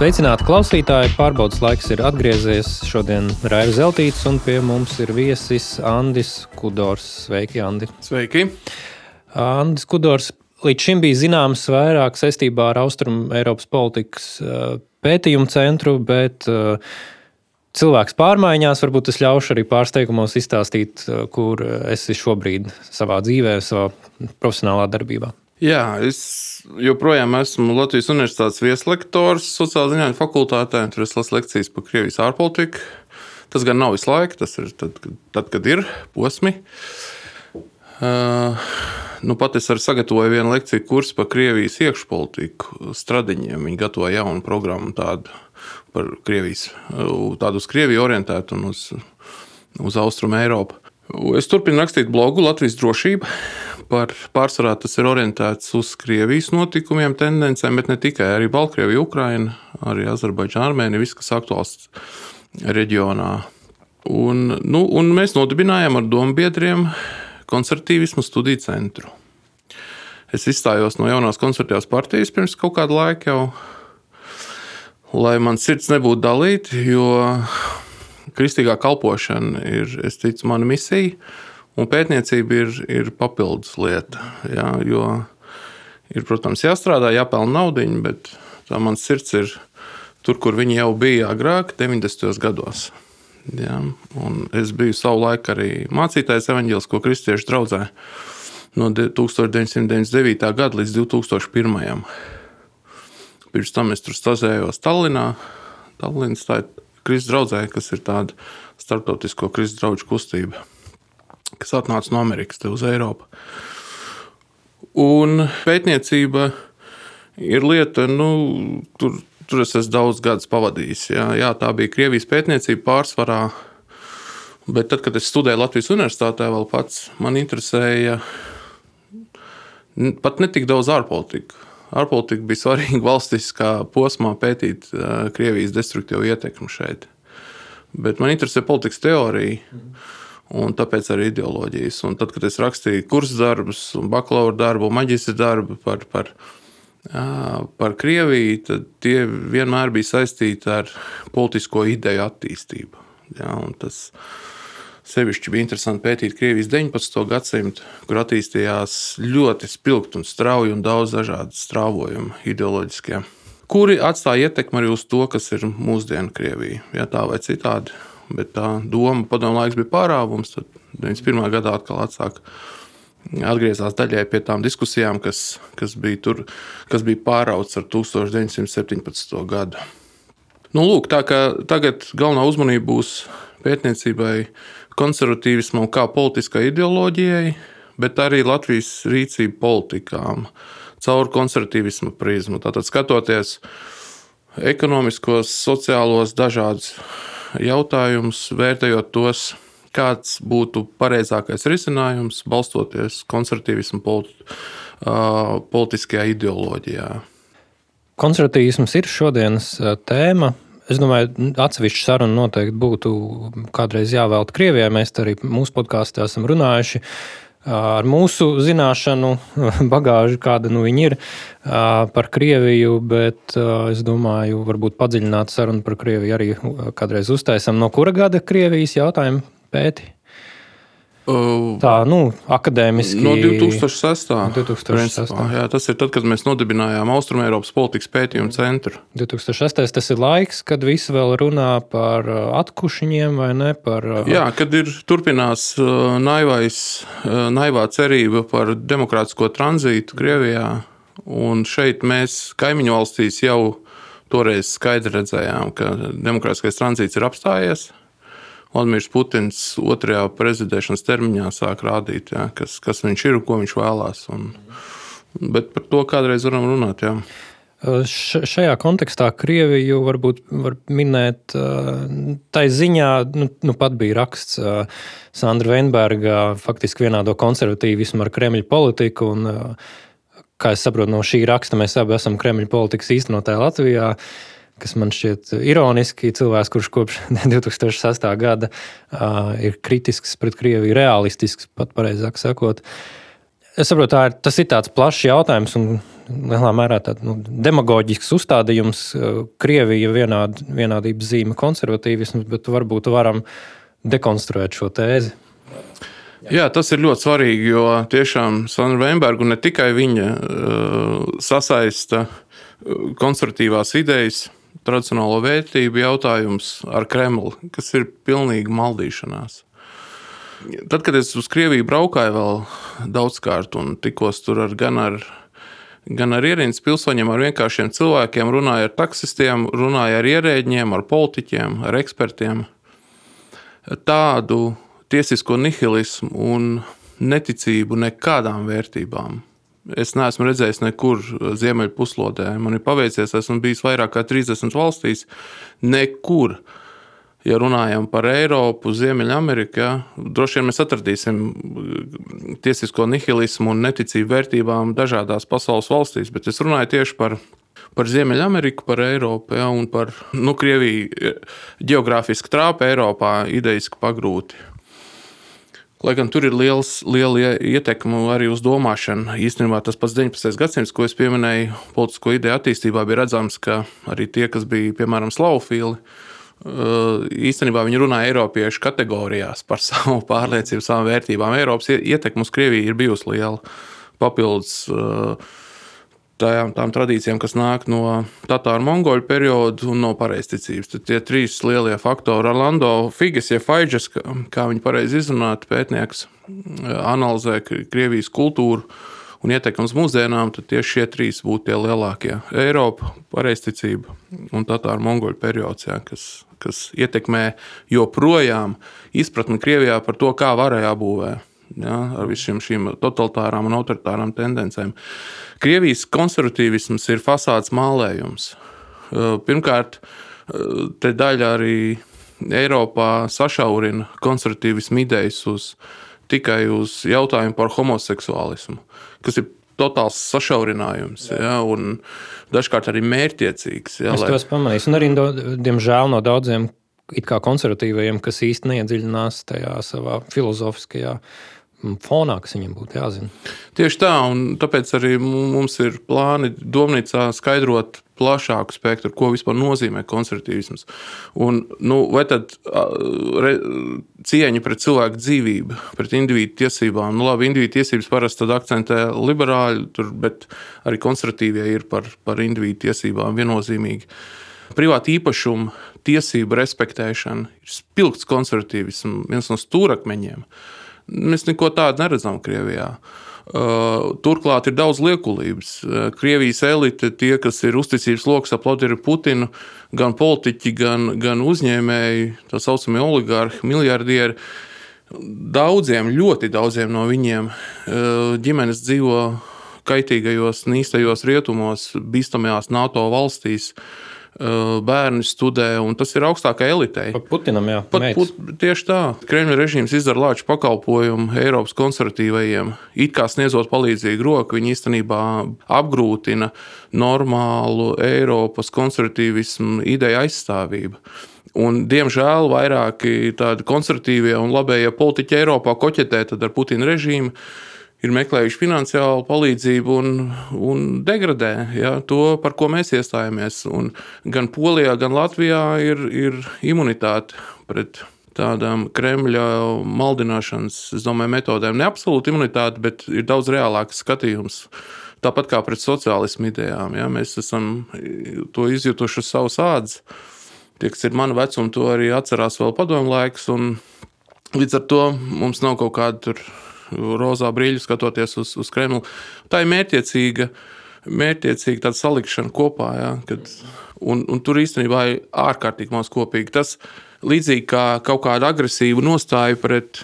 Sveicināti klausītāji! Pārbaudas laiks ir atgriezies. Šodien Raivis Zeltīts un pie mums ir viesis Andris Kudors. Sveiki, Andi! Sveiki! Andris Kudors līdz šim bija zināms vairāk saistībā ar Austrum Eiropas politikas pētījumu centru, bet cilvēks pārmaiņās varbūt es ļaušu arī pārsteigumos izstāstīt, kur esi šobrīd savā dzīvē, savā profesionālā darbībā. Jā, es joprojām esmu Latvijas Universitātes vieslektors sociālajā zinātnē fakultātē. Tur es lasu lekcijas par Krievijas ārpolitiku. Tas gan nav visu laiku, tas ir tad, tad, kad ir posmi. Uh, nu, pat es arī sagatavoju vienu lekciju kursu par Krievijas iekšpolitiku stradiņiem. Viņi gatavo jaunu programmu tādu par Krievijas, tādu uz Krieviju orientētu un uz, uz Austrumu Eiropu. Es turpinu rakstīt blogu Latvijas drošība par pārsvarā tas ir orientēts uz Krievijas notikumiem, tendencēm, bet ne tikai. Arī Baltkrievija, Ukraina, arī Azerbaidžāna, Armēnija, viss, kas aktuāls reģionā. Un, nu, un mēs nodibinājām ar domu biedriem konservatīvismu studiju centru. Es izstājos no jaunās konservatīvās partijas pirms kaut kāda laika jau, lai man sirds nebūtu dalīta, jo kristīgā kalpošana ir, es ticu, mana misija. Un pētniecība ir, ir papildus lieta. Jā, jo ir, protams, jāstrādā, jāpelnā naudu, bet tā mans sirds ir tur, kur viņi jau bija agrāk, 90. gados. Jā, es biju savulaik arī mācītājs evaņģēlisko kristiešu draudzē no 1999. gada līdz 2001. Pirms tam es tur stāvējos Tallinā. Tallinas tā ir Kristus draudzē, kas ir tāda starptautisko Kristus draugu kustība kas atnāca no Amerikas uz Eiropu. Un pētniecība ir lieta, nu, tur, tur es esmu daudz gadus pavadījis. Jā, jā, tā bija Krievijas pētniecība pārsvarā. Bet tad, kad es studēju Latvijas universitātē, vēl pats man interesēja pat ne tik daudz ārpolitika. Ārpolitika bija svarīga valstiskā posmā pētīt Krievijas destruktīvo ietekmi šeit. Bet man interesē politikas teorija. Un tāpēc arī ideoloģijas. Un tad, kad es rakstīju kursu darbus, bakalaura darbu, maģistra darbu par, par, par Krieviju, tad tie vienmēr bija saistīti ar politisko ideju attīstību. Ja, tas sevišķi bija interesanti pētīt Krievijas 19. gadsimtu, kur attīstījās ļoti spilgti un strauji un daudz dažādu strāvojumu ideoloģiskie. Kuri atstāja ietekmi arī uz to, kas ir mūsdienu Krievija, ja tā vai citādi bet tā doma padomu laiks bija pārāvums. Tad 91. gadā atkal atsāka. Atgriezās daļai pie tām diskusijām, kas, kas, bija, tur, kas bija pārauts ar 1917. gadu. Nu, lūk, tā kā tagad galvenā uzmanība būs pētniecībai, konservatīvismam, kā politiskai ideoloģijai, bet arī Latvijas rīcību politikām caur konservatīvismu prizmu. Tātad skatoties ekonomiskos, sociālos, dažādus jautājumus, vērtējot tos, kāds būtu pareizākais risinājums, balstoties konservatīvismu politi politiskajā ideoloģijā. Konservatīvisms ir šodienas tēma. Es domāju, atsevišķa saruna noteikti būtu kādreiz jāvēlta Krievijai. Mēs arī mūsu podkāstā esam runājuši ar mūsu zināšanu bagāžu, kāda nu ir par Krieviju, bet es domāju, varbūt padziļināt sarunu par Krieviju arī kādreiz uztaisam. No kura gada Krievijas jautājumu pēti? Tā, nu, akadēmiski. No 2006. 2006. Jā, tas ir tad, kad mēs nodibinājām Austrumēropas politikas pētījumu centru. 2006. tas ir laiks, kad visi vēl runā par atkušiņiem vai ne par. Jā, kad ir turpinās naivais, naivā cerība par demokrātisko tranzītu Krievijā. Un šeit mēs kaimiņu valstīs jau toreiz skaidri redzējām, ka demokrātiskais tranzīts ir apstājies Vladimirs Putins otrajā prezidēšanas termiņā sāk rādīt, ja, kas, kas viņš ir un ko viņš vēlās. Un, bet par to kādreiz varam runāt. Ja. Šajā kontekstā Krieviju varbūt var minēt, tā ziņā, nu, nu pat bija raksts Sandra Veinberga, faktiski vienādo konservatīvismu ar Kremļa politiku. Un, kā es saprotu, no šī raksta mēs abi esam Kremļa politikas īstenotāji Latvijā. Uh, kas man šķiet ironiski. Cilvēks, kurš kopš 2006. gada uh, ir kritisks pret Krieviju, realistisks, pat pareizāk sakot. Es saprotu, ir, tas ir tāds plašs jautājums, un lielā mērā tāds nu, demagoģisks uzstādījums, Krievija vienād, vienādības zīme konservatīvisms, bet varbūt varam dekonstruēt šo tēzi. Jā, tas ir ļoti svarīgi, jo tiešām Sandra Vemberga ne tikai viņa uh, sasaista konservatīvās idejas, tradicionālo vērtību jautājums ar Kremli, kas ir pilnīgi maldīšanās. Tad, kad es uz Krieviju braukāju vēl daudzkārt un tikos tur ar, gan ar, gan ar ierīnas pilsoņiem, ar vienkāršiem cilvēkiem, runāju ar taksistiem, runāju ar ierēģiem, ar politiķiem, ar ekspertiem, tādu tiesisko nihilismu un neticību nekādām vērtībām. Es neesmu redzējis nekur Ziemeļpuslodē. Man ir paveicies, esmu bijis vairāk kā 30 valstīs. Nekur ja runājam par Eiropu, Ziemeļameriku, ja, droši vien mēs atradīsim uh, tiesisko nihilismu un neticību vērtībām dažādās pasaules valstīs, bet es runāju tieši par, par Ziemeļameriku, par Eiropu ja, un par nu, Krieviju. Geogrāfiski trāpa Eiropā, idejiski pagrūti. Lai gan tur ir liels, liela ietekme arī uz domāšanu. Īstenībā tas pats 19. gadsimts, ko es pieminēju, politisko ideju attīstībā, bija redzams, ka arī tie, kas bija piemēram slavofili, īstenībā viņi runā Eiropiešu kategorijās par savu pārliecību, savām vērtībām. Eiropas ietekme uz Krieviju ir bijusi liela. Papildus tām, tām tradīcijām, kas nāk no Tatāru mongoļu perioda un no pareizticības. Tad tie trīs lielie faktori - Orlando Figes, ja Faidžas, kā viņi pareizi izrunāt, pētnieks, analizē Krievijas kultūru un ietekmi uz mūsdienām, tad tieši šie trīs būtu tie lielākie - Eiropa, pareizticība un Tatāru mongoļu periods, jā, kas kas ietekmē joprojām izpratni Krievijā par to, kā varai jābūvē. Ja, ar visiem šīm totalitārām un autoritārām tendencēm. Krievijas konservatīvisms ir fasādes mālējums. Pirmkārt, te daļa arī Eiropā sašaurina konservatīvismu idejas uz, tikai uz jautājumu par homoseksuālismu, kas ir totāls sašaurinājums. Ja, un dažkārt arī mērķiecīgs. Ja, es lai... to esmu pamanījis. Un arī, diemžēl, no daudziem konservatīviem, kas īstenībā neiedziļinās tajā savā filozofiskajā fonā, kas viņam būtu jāzina. Tieši tā, un tāpēc arī mums ir plāni domnīcā skaidrot plašāku spektru, ko vispār nozīmē konservatīvisms. Un, nu, vai tad re, cieņa pret cilvēku dzīvību, pret individu tiesībām? Nu, labi, individu tiesības parasti akcentē liberāļi, tur, bet arī konservatīvie ir par, par individu tiesībām viennozīmīgi. Privāta īpašuma tiesību respektēšana ir spilgts konservatīvisms, viens no stūrakmeņiem. Mēs neko tādu neredzam Krievijā. Uh, turklāt ir daudz liekulības. Uh, Krievijas elite, tie, kas ir uzticības lokus ap Vladimiru Putinu, gan politiķi, gan, gan uzņēmēji, tā saucamie oligārhi, miljardieri. Daudziem, ļoti daudziem no viņiem uh, ģimenes dzīvo kaitīgajos, nīstajos rietumos, bīstamajās NATO valstīs. Uh, bērni studē, un tas ir augstākā elitei. Pat Putinam, jā, Pat, put, tieši tā. Kremļa režīms izdara lāču pakalpojumu Eiropas konservatīvajiem. It kā sniedzot palīdzīgu roku, viņi īstenībā apgrūtina normālu Eiropas konservatīvismu ideju aizstāvību. Un, diemžēl vairāki tādi konservatīvie un labējie politiķi Eiropā koķetē ar Putina režīmu ir meklējuši finansiālu palīdzību un, un degradē ja, to, par ko mēs iestājāmies. Un gan Polijā, gan Latvijā ir, ir imunitāte pret tādām Kremļa maldināšanas domāju, metodēm. Ne absolūti imunitāte, bet ir daudz reālāks skatījums. Tāpat kā pret sociālismu idejām. Ja, mēs esam to izjutuši uz savas ādas. Tie, kas ir mana vecuma, to arī atcerās vēl padomu laiks. Līdz ar to mums nav kaut kāda rozā brīļu skatoties uz, uz Kremlu. Tā ir mērķiecīga. Mērķiecīgi tāda salikšana kopā, ja, kad, un, un tur īstenībā ir ārkārtīgi maz kopīgi. Tas līdzīgi kā kaut kāda agresīva nostāja pret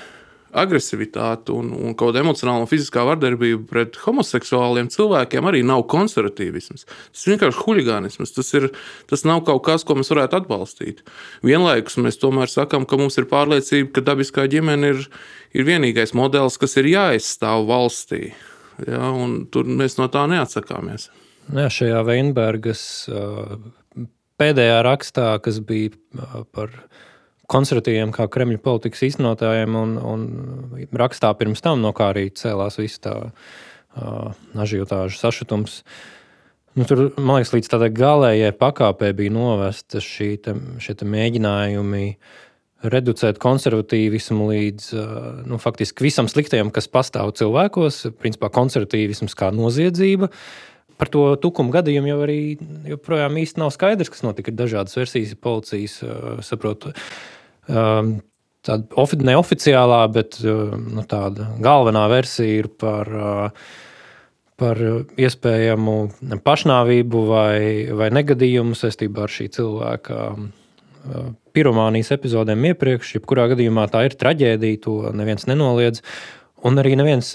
agresivitāte un, un kaut kāda emocionāla un fiziskā vardarbība pret homoseksuāliem cilvēkiem arī nav konservatīvisms. Tas ir vienkārši huligānisms. Tas, ir, tas nav kaut kas, ko mēs varētu atbalstīt. Vienlaikus mēs tomēr sakām, ka mums ir pārliecība, ka dabiskā ģimene ir, ir vienīgais modelis, kas ir jāizstāv valstī. Ja, tur mēs no tā neatsakāmies. Jā, šajā Veinbergas pēdējā rakstā, kas bija par konservatīviem, kā Kremļa politikas īstenotājiem, un, un rakstā pirms tam, no kā arī cēlās visa tā ažiotāžu sašutums. Nu, tur, man liekas, līdz tādai galējai pakāpei bija novesta šī te, te mēģinājumi reducēt konservatīvismu līdz nu, faktiski visam sliktajam, kas pastāv cilvēkos, principā konservatīvisms kā noziedzība. Par to tukumu gadījumu jau arī joprojām īsti nav skaidrs, kas notika. Ir dažādas versijas, policijas saprot. Tāda neoficiālā, bet nu, tāda galvenā versija ir par uh, par iespējamu pašnāvību vai, vai negadījumu saistībā ar šī cilvēka piromānijas epizodēm iepriekš. Jebkurā gadījumā tā ir traģēdija, to neviens nenoliedz. Un arī neviens,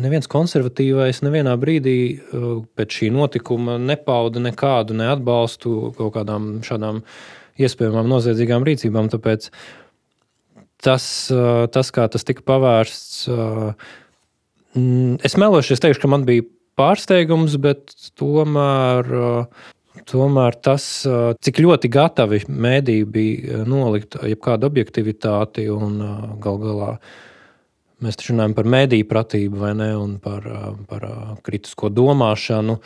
neviens konservatīvais nevienā brīdī pēc šī notikuma nepauda nekādu neatbalstu kaut kādām šādām iespējamām noziedzīgām rīcībām. Tāpēc tas, tas kā tas tika pavērsts, Mm, es melošu, es teikšu, ka man bija pārsteigums, bet tomēr, tomēr tas, cik ļoti gatavi mēdīji bija nolikt jebkādu objektivitāti un gal galā. Mēs runājam par mēdīju pratību, vai ne, un par, par kritisko domāšanu.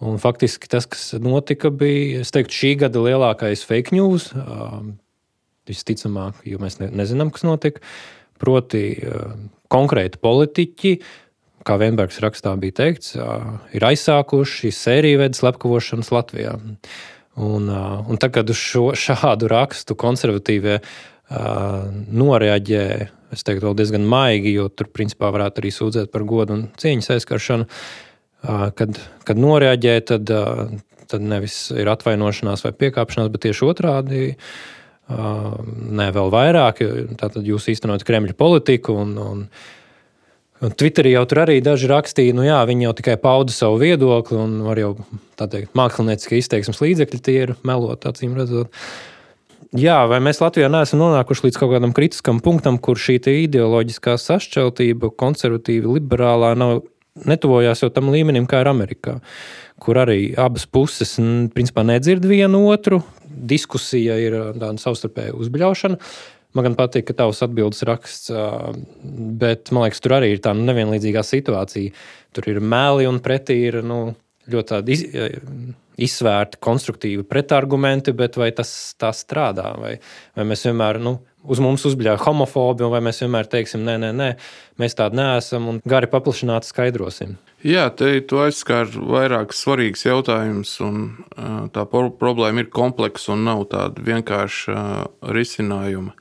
Un faktiski tas, kas notika, bija teiktu, šī gada lielākais fake news. Visticamāk, jo mēs nezinām, kas notika. Proti, konkrēti politiķi kā Vienbergs rakstā bija teikts, ir aizsākuši sēriju veidu slepkavošanas Latvijā. Un, un tad, kad uz šo, šādu rakstu konservatīvie noreaģē, es teiktu, diezgan maigi, jo tur principā varētu arī sūdzēt par godu un cieņas aizskaršanu. Kad, kad noreaģē, tad, tad nevis ir atvainošanās vai piekāpšanās, bet tieši otrādi. Nē, vēl vairāk. Tātad jūs īstenojat Kremļa politiku un, un Un Twitterī jau tur arī daži rakstīja, nu jā, viņi jau tikai pauda savu viedokli, un var jau tā teikt, mākslinieciski izteiksmes līdzekļi tie ir melot, acīm redzot. Jā, vai mēs Latvijā neesam nonākuši līdz kaut kādam kritiskam punktam, kur šī ideoloģiskā sašķeltība, konservatīva, liberālā, nav, netuvojās jau tam līmenim, kā ir Amerikā, kur arī abas puses principā nedzird vienu otru. Diskusija ir tāda savstarpēja uzbļaušana. Man gan patīk, ka tavs atbildes raksts, bet man liekas, tur arī ir tā nevienlīdzīgā situācija. Tur ir meli un pretī ir nu, ļoti iz, izsvērti, konstruktīvi pretargumenti, bet vai tas tā strādā? Vai, vai mēs vienmēr nu, uz mums uzbļauj homofobiju, vai mēs vienmēr teiksim, nē, nē, nē mēs tādi neesam un gari paplašināti skaidrosim? Jā, te tu aizskar vairākas svarīgas jautājumus, un tā problēma ir kompleksa un nav tāda vienkārša risinājuma.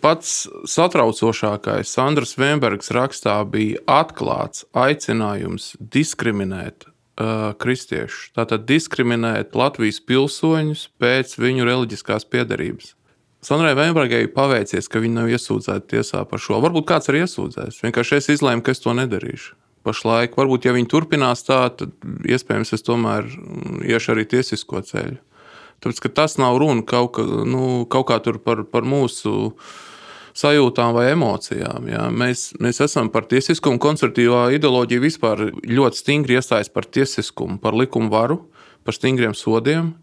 Pats satraucošākais Sandrs Vienbergs rakstā bija atklāts aicinājums diskriminēt uh, kristiešus. Tātad diskriminēt Latvijas pilsoņus pēc viņu reliģiskās piedarības. Sandrai Vienbergai paveicies, ka viņa nav iesūdzēta tiesā par šo. Varbūt kāds ir iesūdzējis. Vienkārši es izlēmu, ka es to nedarīšu. Pašlaik, varbūt, ja viņi turpinās tā, tad iespējams es tomēr iešu arī tiesisko ceļu. Tāpēc tas nav runa kaut, ka, nu, kaut kā par, par mūsu sajūtām vai emocijām. Jā. Mēs, mēs esam par tiesiskumu, konservatīvā ideoloģija vispār ļoti stingri iestājas par tiesiskumu, par likumu varu, par stingriem sodiem.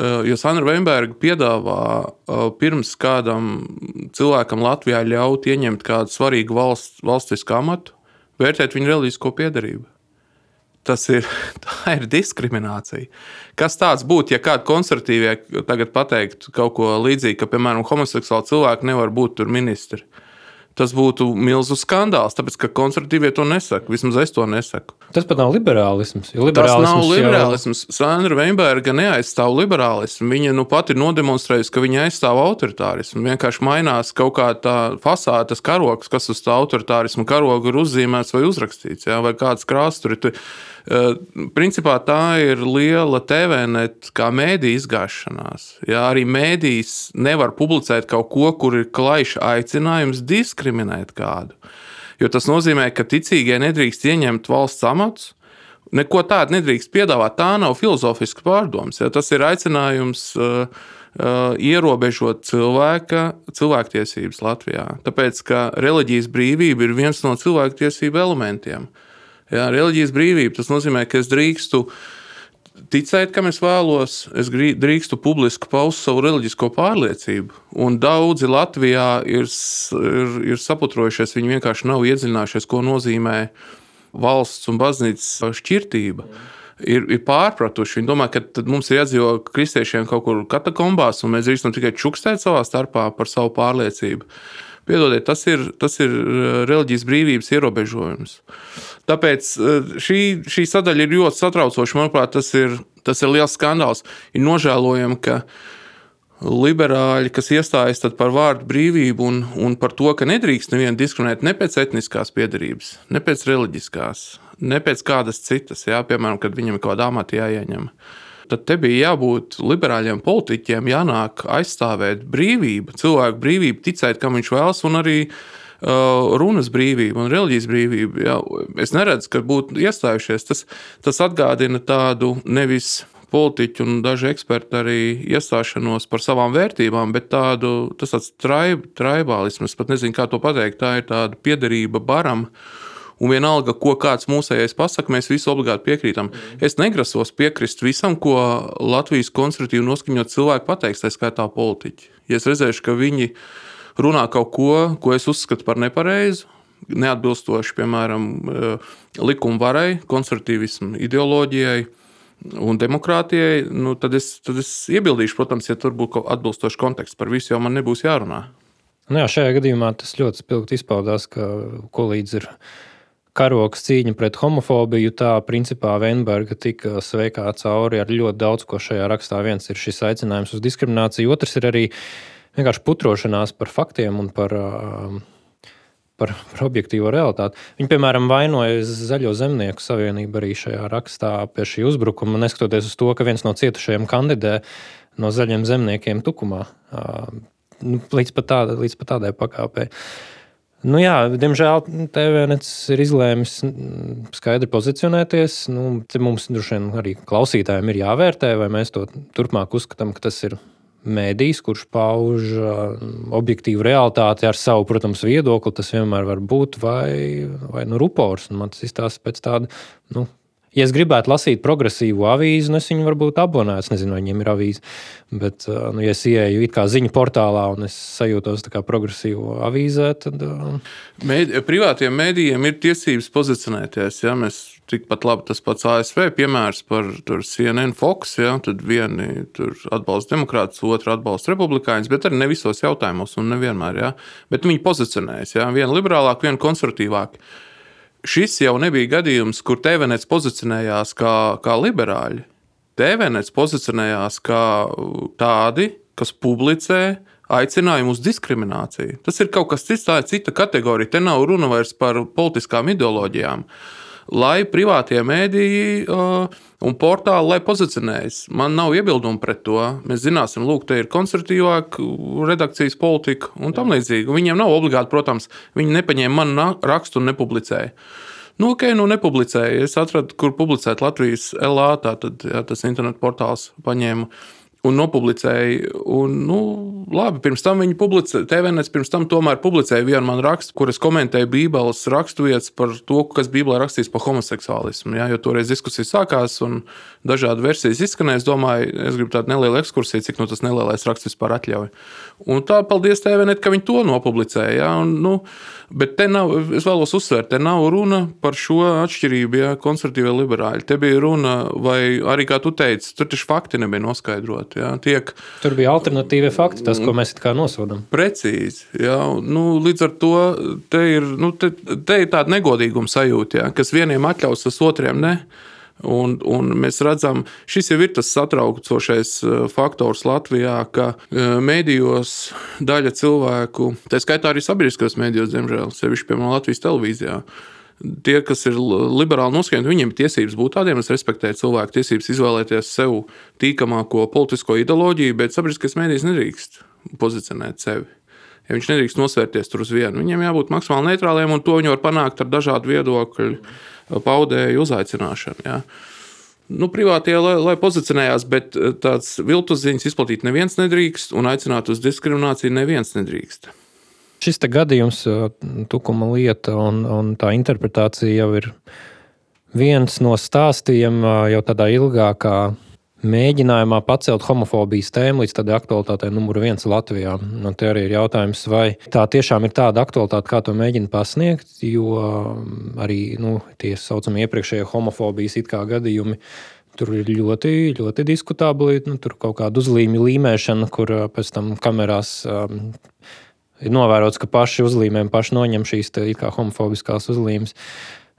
Eh, jo Sandra Veinberga piedāvā eh, pirms kādam cilvēkam Latvijā ļaut ieņemt kādu svarīgu valsts, valstisku amatu, vērtēt viņa reliģisko piedarību. Tas ir, ir diskriminācija. Kas tāds būtu, ja kādi konservatīvie tagad pateiktu kaut ko līdzīgu, ka, piemēram, homoseksuāli cilvēki nevar būt ministri? Tas būtu milzu skandāls, tāpēc ka konservatīvie to nesaka. Vismaz es to nesaku. Tas pat nav liberālisms. liberālisms tas nav liberālisms. Jau... Sandra Veinberga neaizstāv liberālismu. Viņa nu pat ir nodemonstrējusi, ka viņa aizstāv autoritārismu. Vienkārši mainās kaut kā tā fasāde, karoks, kas uz tā autoritārismu karoga ir uzzīmēts vai uzrakstīts, jā, vai kāds krāsts tur ir. Eh, principā tā ir liela TVNet kā mēdīja izgāšanās. Jā, arī mēdījis nevar publicēt kaut ko, kur ir klajš aicinājums diskriminēt kādu. Jo tas nozīmē, ka ticīgie nedrīkst ieņemt valsts amatus. Neko tādu nedrīkst piedāvāt. Tā nav filozofisks pārdoms. Ja? Tas ir aicinājums uh, uh, ierobežot cilvēka, cilvēktiesības Latvijā. Tāpēc, ka reliģijas brīvība ir viens no cilvēktiesību elementiem. Uh, Jā, reliģijas brīvība tas nozīmē, ka es drīkstu ticēt, kam es vēlos, es drīkstu publiski paust savu reliģisko pārliecību. Un daudzi Latvijā ir, ir, ir saputrojušies, viņi vienkārši nav iedziļinājušies, ko nozīmē valsts un baznīcas šķirtība. Ir, ir pārpratuši. Viņi domā, ka mums ir jādzīvo kristiešiem kaut kur katakombās, un mēs drīkstam tikai čukstēt savā starpā par savu pārliecību. Piedodiet, tas ir, tas ir reliģijas brīvības ierobežojums. Tāpēc šī, šī sadaļa ir ļoti satraucoša. Manuprāt, tas ir, tas ir liels skandāls. Ir nožēlojami, ka liberāļi, kas iestājas par vārdu brīvību un, un par to, ka nedrīkst nevienu diskriminēt ne pēc etniskās piedarības, ne pēc reliģiskās, ne pēc kādas citas, jā, piemēram, kad viņam ir kaut kāda amata jāieņem. Tad te bija jābūt liberāļiem politiķiem, jānāk aizstāvēt brīvību, cilvēku brīvību, ticēt, kam viņš vēlas, un arī uh, runas brīvību un reliģijas brīvību. Jā. Es neredzu, ka būtu iestājušies. Tas, tas atgādina tādu nevis politiķu un daži eksperti arī iestāšanos par savām vērtībām, bet tādu, traib, traibālisms, pat nezinu, kā to pateikt, tā ir tāda piederība baram. Un vienalga, ko kāds mūsējais pasakā, mēs visi obligāti piekrītam. Mm. Es negrasos piekrist visam, ko Latvijas konservatīvi noskaņot cilvēki pateiks, tā skaitā politiķi. Ja es redzēšu, ka viņi runā kaut ko, ko es uzskatu par nepareizu, neatbilstoši, piemēram, eh, likuma varai, konservatīvismu ideoloģijai, un demokrātijai, nu, tad, es, tad es iebildīšu, protams, ja tur būtu atbilstošs konteksts par visu, jo man nebūs jārunā. Nu jā, šajā gadījumā tas ļoti spilgti izpaudās, ka kolīdz ir karoks cīņa pret homofobiju. Tā principā Venberga tika sveikā cauri ar ļoti daudz ko šajā rakstā. Viens ir šis aicinājums uz diskrimināciju, otrs ir arī vienkārši putrošanās par faktiem un par uh, par, par objektīvo realitāti. Viņi, piemēram, vainoja Zaļo zemnieku savienību arī šajā rakstā pie šī uzbrukuma, neskatoties uz to, ka viens no cietušajiem kandidē no zaļiem zemniekiem tukumā. Nu, līdz pat, tāda, līdz pat tādai pakāpei. Nu, jā, diemžēl TVNets ir izlēmis skaidri pozicionēties. Nu, mums droši vien arī klausītājiem ir jāvērtē, vai mēs to turpmāk uzskatām, ka tas ir mēdījis, kurš pauž objektīvu realitāti ar savu, protams, viedokli. Tas vienmēr var būt vai, vai nu, rupors. Man tas izstāsta pēc tāda nu, Ja es gribētu lasīt progresīvu avīzi, nu es viņu varbūt abonētu. Es nezinu, vai viņiem ir avīze. Bet, nu, ja es ieeju it kā ziņu portālā un es sajūtos kā progresīvu avīzē, tad. Mēdi, privātiem mēdījiem ir tiesības pozicionēties. Ja? Mēs tikpat labi tas pats ASV piemērs par CNN Fox. Ja? Tad vieni atbalsta demokrātus, otru atbalsta republikāņus, bet arī ne visos jautājumos un nevienmēr. Ja? Bet viņi pozicionējas. Ja? Viena liberālāka, viena konservatīvāka šis jau nebija gadījums, kur TVNets pozicionējās kā, kā liberāļi. TVNets pozicionējās kā tādi, kas publicē aicinājumu uz diskrimināciju. Tas ir kaut kas cits, tā ir cita kategorija. Te nav runa vairs par politiskām ideoloģijām. Lai privātie mēdīji uh, un portāli, pozicionējas. Man nav iebildumu pret to. Mēs zināsim, lūk, te ir konservatīvāka redakcijas politika un tam līdzīgi. Viņiem nav obligāti, protams, viņi nepaņēma manu rakstu un nepublicēja. Nu, ok, nu nepublicēja. Es atradu, kur publicēt Latvijas LA, tātad jā, tas internetu portāls paņēma un nopublicēja. Un, nu, labi, pirms tam viņi publicēja, TVNets pirms tam tomēr publicēja vienu manu rakstu, kur es komentēju Bībeles raksturvietas par to, kas Bībelē rakstīts par homoseksuālismu. Jā, jo toreiz diskusija sākās un dažādi versijas izskanēja. Es domāju, es gribu tādu nelielu ekskursiju, cik nu, tas nelielais raksts vispār atļauj. Un tā, paldies TVNet, ka viņi to nopublicēja. Jā, un, nu, Bet te nav, es vēlos uzsvērt, te nav runa par šo atšķirību, ja konservatīvie liberāļi. Te bija runa, vai arī, kā tu teici, tur taču fakti nebija noskaidroti. Ja, tiek, tur bija alternatīvie fakti, tas, ko mēs kā nosodām. Precīzi. Ja, nu, līdz ar to te ir, nu, te, te ir tāda negodīguma sajūta, ja, kas vieniem atļaus, tas otriem ne. Un, un mēs redzam, šis jau ir tas satraucošais eh, faktors Latvijā, ka eh, mēdījos daļa cilvēku, tā skaitā arī sabiedriskajos mēdījos, diemžēl, sevišķi piemēram Latvijas televīzijā. Tie, kas ir liberāli noskaņoti, viņiem ir tiesības būt tādiem. Es respektēju cilvēku tiesības izvēlēties sev tīkamāko politisko ideoloģiju, bet sabiedriskais mēdījis nedrīkst pozicionēt sevi. Ja viņš nedrīkst nosvērties tur uz vienu. Viņiem jābūt maksimāli neitrāliem, un to viņi var panākt ar dažādu viedokļu paudēju uzaicināšanu. Ja. Nu, privātie, lai, lai pozicionējās, bet eh, tāds viltus ziņas izplatīt neviens nedrīkst, un aicināt uz diskrimināciju neviens nedrīkst. Šis gadījums, eh, tukuma lieta un, un tā interpretācija jau ir viens no stāstiem eh, jau tādā ilgākā mēģinājumā pacelt homofobijas tēmu līdz tādai aktualitātei numur viens Latvijā. Un te arī ir jautājums, vai tā tiešām ir tāda aktualitāte, kā to mēģina pasniegt, jo arī nu, tie saucamie iepriekšējie homofobijas gadījumi. Tur ir ļoti, ļoti diskutabli. Nu, tur kaut kāda uzlīmju līmēšana, kur pēc tam kamerās um, ir novērots, ka paši uzlīmēm paši noņem šīs te, homofobiskās uzlīmes.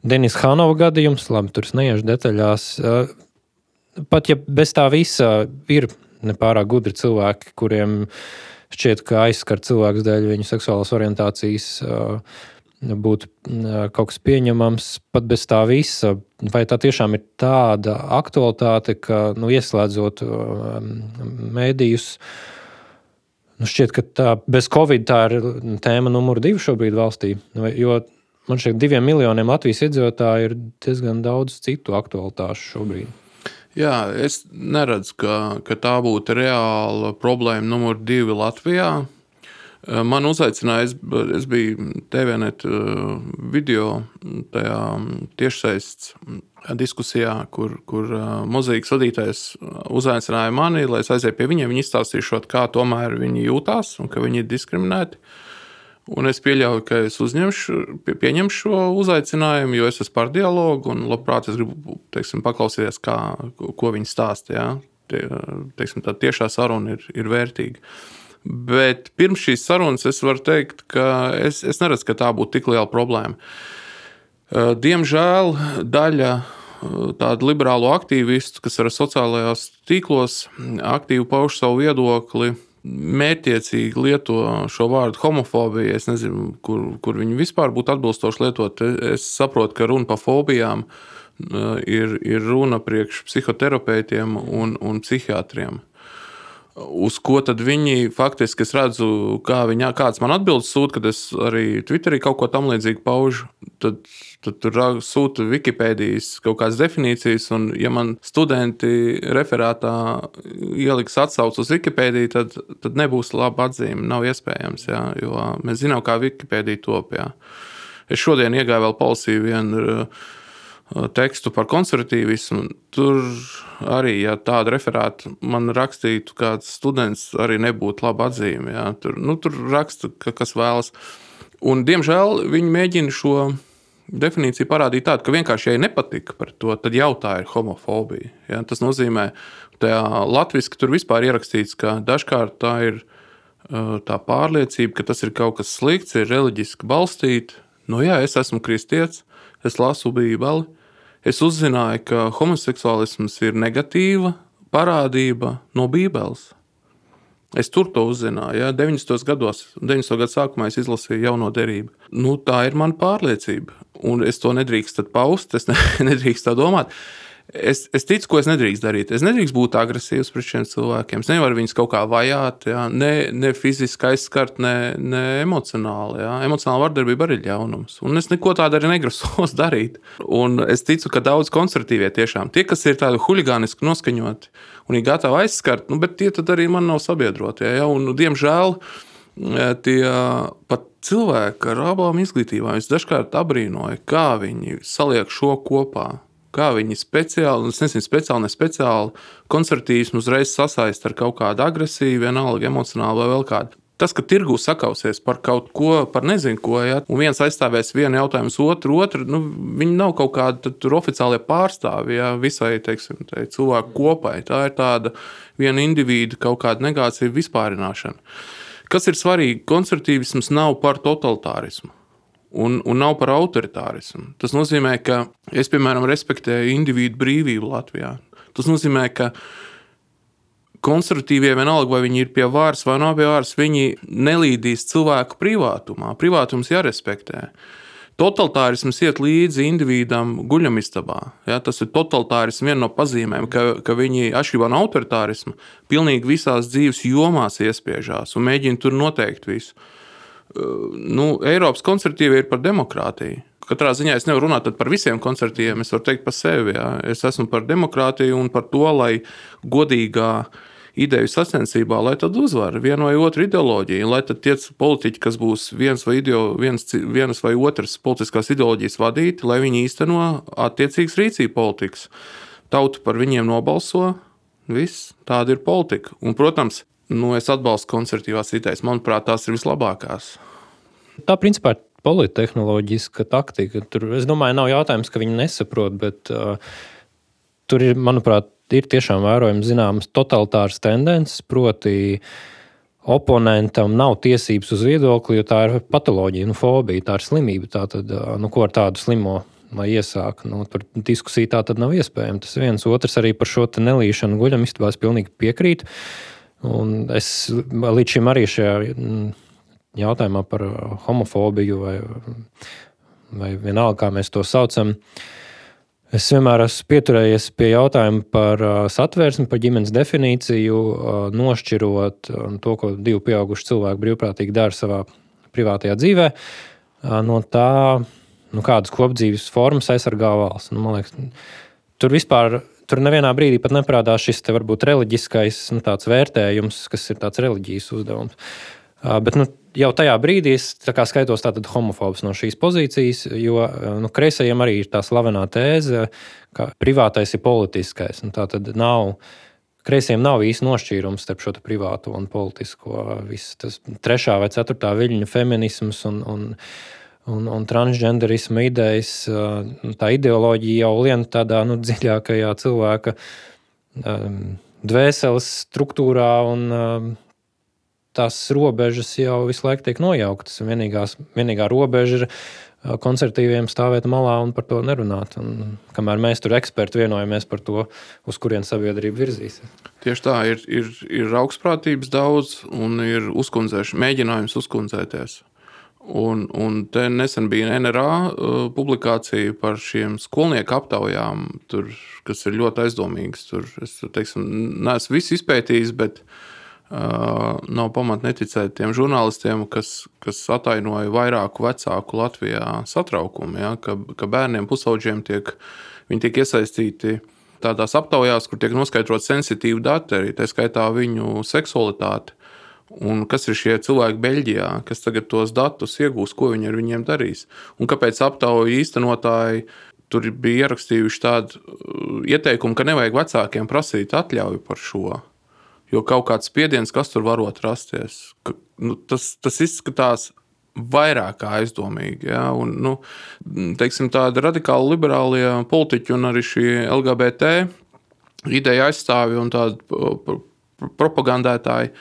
Denis Hanova gadījums, labi, tur neiešu detaļās. Uh, pat ja bez tā visa ir nepārāk gudri cilvēki, kuriem šķiet, ka aizskar cilvēks dēļ viņu seksuālās orientācijas. Būtu kaut kas pieņemams, pat bez tā visa. Vai tā tiešām ir tāda aktualitāte, ka, nu, ieslēdzot mēdījus, nu, šķiet, ka tā, bez Covid tā ir tēma numur divi šobrīd valstī. Jo man šķiet, diviem miljoniem Latvijas iedzīvotāju ir diezgan daudz citu aktualitāšu šobrīd. Jā, es neredzu, ka, ka tā būtu reāla problēma numur divi Latvijā. Eh, man uzaicināja, es, es biju TVNet eh, video tiešsaistes diskusijā, kur, kur eh, mozaīkas vadītājs uzaicināja mani, lai es aizietu pie viņiem. Viņi izstāstīja, kā tomēr viņi jūtās un ka viņi ir diskriminēti. Un es pieļauju, ka es uzņemšu, pieņemšu šo uzaicinājumu, jo es esmu par dialogu un labprāt es gribu teiksim, paklausīties, kā, ko viņi stāsta. Ja? Tie, teiksim, tā tiešā saruna ir, ir vērtīga. Bet pirms šīs sarunas es varu teikt, ka es, es neredzu, ka tā būtu tik liela problēma. Diemžēl daļa tādu liberālu aktīvistu, kas ir sociālajos tīklos, aktīvi pauž savu viedokli mērķiecīgi lieto šo vārdu homofobija. Es nezinu, kur, kur viņi vispār būtu atbilstoši lietot. Es saprotu, ka runa par fobijām uh, ir, ir runa priekš psihoterapeitiem un, un psihiatriem. Uz ko tad viņi faktiski es redzu, kā viņi, kāds man atbildes sūta, kad es arī Twitterī kaut ko tam līdzīgu paužu. Tad, tad tur sūta Wikipēdijas kaut kādas definīcijas, un, ja man studenti referātā ieliks atsauci uz Wikipēdiju, tad, tad nebūs laba atzīme. Nav iespējams, jā, jo mēs zinām, kā Wikipēdija top. Jā. Es šodien iegāju vēl palasīju vienu tekstu par konservatīvismu. Tur arī, ja tāda referāta man rakstītu, kāds students arī nebūtu laba atzīme. Ja. Tur, nu, tur raksta, ka, kas vēlas. Un, diemžēl viņi mēģina šo definīciju parādīt tādu, ka vienkārši, ja nepatika par to, tad jau tā ir homofobija. Ja. Tas nozīmē, ka latviešu tur vispār ierakstīts, ka dažkārt tā ir uh, tā pārliecība, ka tas ir kaut kas slikts, ir reliģiski balstīts. Nu, jā, es esmu kristietis, es lasu Bībeli, es uzzināju, ka homoseksuālisms ir negatīva parādība no Bībeles. Es tur to uzzināju. Ja? 90. gados, 90. gada sākumā es izlasīju jauno derību. Nu, tā ir mana pārliecība. Un es to nedrīkstu paust, es nedrīkstu tā domāt. Es, es ticu, ko es nedrīkstu darīt. Es nedrīkstu būt agresīvs pret šiem cilvēkiem. Es nevaru viņus kaut kā vajāt, jā. ne, ne fiziski aizskart, ne, ne emocionāli. Jā. Emocionāla vardarbība arī ir ļaunums. Un es neko tādu arī negrasos darīt. Un es ticu, ka daudz konservatīvie tiešām tie, kas ir tādi huligāniski noskaņoti un ir gatavi aizskart, nu, bet tie arī man nav sabiedrotie. Jā. Un, diemžēl tie pat cilvēki ar abām izglītībām, es dažkārt abrīnoju, kā viņi saliek šo kopā kā viņi speciāli, es nezinu, speciāli, ne speciāli koncertīsmu uzreiz sasaist ar kaut kādu agresiju, vienalga emocionāli vai vēl kādu. Tas, ka tirgū sakausies par kaut ko, par nezinu ko, ja, un viens aizstāvēs vienu jautājumu, otru, otru, nu, viņi nav kaut kādi oficiālie pārstāvji ja, visai teiksim, cilvēku kopai. Tā ir tāda viena individu kaut kāda negācija vispārināšana. Kas ir svarīgi? Konservatīvisms nav par totalitārismu un, un nav par autoritārismu. Tas nozīmē, ka es, piemēram, respektēju individu brīvību Latvijā. Tas nozīmē, ka konservatīvie vienalga, vai viņi ir pie varas vai nav pie varas, viņi nelīdīs cilvēku privātumā. Privātums jārespektē. Totalitārisms iet līdzi individam guļamistabā. Ja, tas ir totalitārisms viena no pazīmēm, ka, ka viņi atšķirībā no autoritārisma pilnīgi visās dzīves jomās iespiežās un mēģina tur noteikt visu nu, Eiropas konservatīvi ir par demokrātiju. Katrā ziņā es nevaru runāt par visiem koncertiem. Es varu teikt par sevi. Jā. Es esmu par demokrātiju un par to, lai godīgā ideju sacensībā, lai tad uzvar viena vai otra ideoloģija, lai tad tie politiķi, kas būs viens vai, ideo, viens, vienas vai otras politiskās ideoloģijas vadīti, lai viņi īsteno attiecīgas rīcību politikas. Tauta par viņiem nobalso, Viss, tāda ir politika. Un, protams, nu, es atbalstu konservatīvās idejas. Manuprāt, tās ir vislabākās. Tā principā ir polittehnoloģiska taktika. Tur, es domāju, nav jautājums, ka viņi nesaprot, bet uh, tur ir, manuprāt, ir tiešām vērojams zināmas totalitāras tendences. Proti, oponentam nav tiesības uz viedokli, jo tā ir patoloģija, nu, fobija, tā ir slimība. Tā tad, uh, nu, ko ar tādu slimo lai iesāk. Nu, par diskusiju tā tad nav iespējams. Tas viens, otrs arī par šo nelīšanu guļam istabā es pilnīgi piekrītu. Un es līdz šim arī šajā mm, jautājumā par homofobiju vai, vai vienalga, kā mēs to saucam. Es vienmēr esmu pieturējies pie jautājuma par satvērsmi, par ģimenes definīciju, nošķirot to, ko divi pieauguši cilvēki brīvprātīgi dara savā privātajā dzīvē, no tā, nu, kādas kopdzīves formas aizsargā valsts. Nu, man liekas, tur vispār Tur nevienā brīdī pat neparādās šis te varbūt reliģiskais nu, vērtējums, kas ir tāds reliģijas uzdevums. Bet nu, jau tajā brīdī es skaitos homofobs no šīs pozīcijas, jo nu, kreisajiem arī ir tā slavenā tēze, ka privātais ir politiskais. Nu, tā tad nav. Kreisiem nav īsti nošķīrums starp šo privāto un politisko. Viss tas trešā vai ceturtā viļņa feminisms un, un, un, un transgenderisma idejas, tā ideoloģija jau lien tādā nu, dziļākajā cilvēka dvēseles struktūrā, un tās robežas jau visu laiku tiek nojauktas. Vienīgās, vienīgā robeža ir konservatīviem stāvēt malā un par to nerunāt. Un, kamēr mēs tur eksperti vienojamies par to, uz kurien sabiedrība virzīsies. Tieši tā, ir, ir, ir augstprātības daudz un ir mēģinājums uzkundzēties. Un, un te nesen bija NRA uh, publikācija par šiem skolnieku aptaujām, tur, kas ir ļoti aizdomīgas. Tur, es teiksim, neesmu visu izpētījis, bet uh, nav pamata neticēt tiem žurnālistiem, kas, kas atainoja vairāku vecāku Latvijā satraukumu, ja, ka, ka bērniem pusauģiem tiek, tiek iesaistīti tādās aptaujās, kur tiek noskaidrot sensitīvi dati, arī tā skaitā viņu seksualitāti. Un kas ir šie cilvēki Beļģijā, kas tagad tos datus iegūs, ko viņi ar viņiem darīs? Un kāpēc aptauju īstenotāji tur bija ierakstījuši tādu uh, ieteikumu, ka nevajag vecākiem prasīt atļauju par šo? Jo kaut kāds spiediens, kas tur varot rasties, ka, nu, tas, tas izskatās vairāk aizdomīgi. Ja? Un, nu, teiksim, tādi radikāli liberālie politiķi un arī šie LGBT ideja aizstāvji un tādi propagandētāji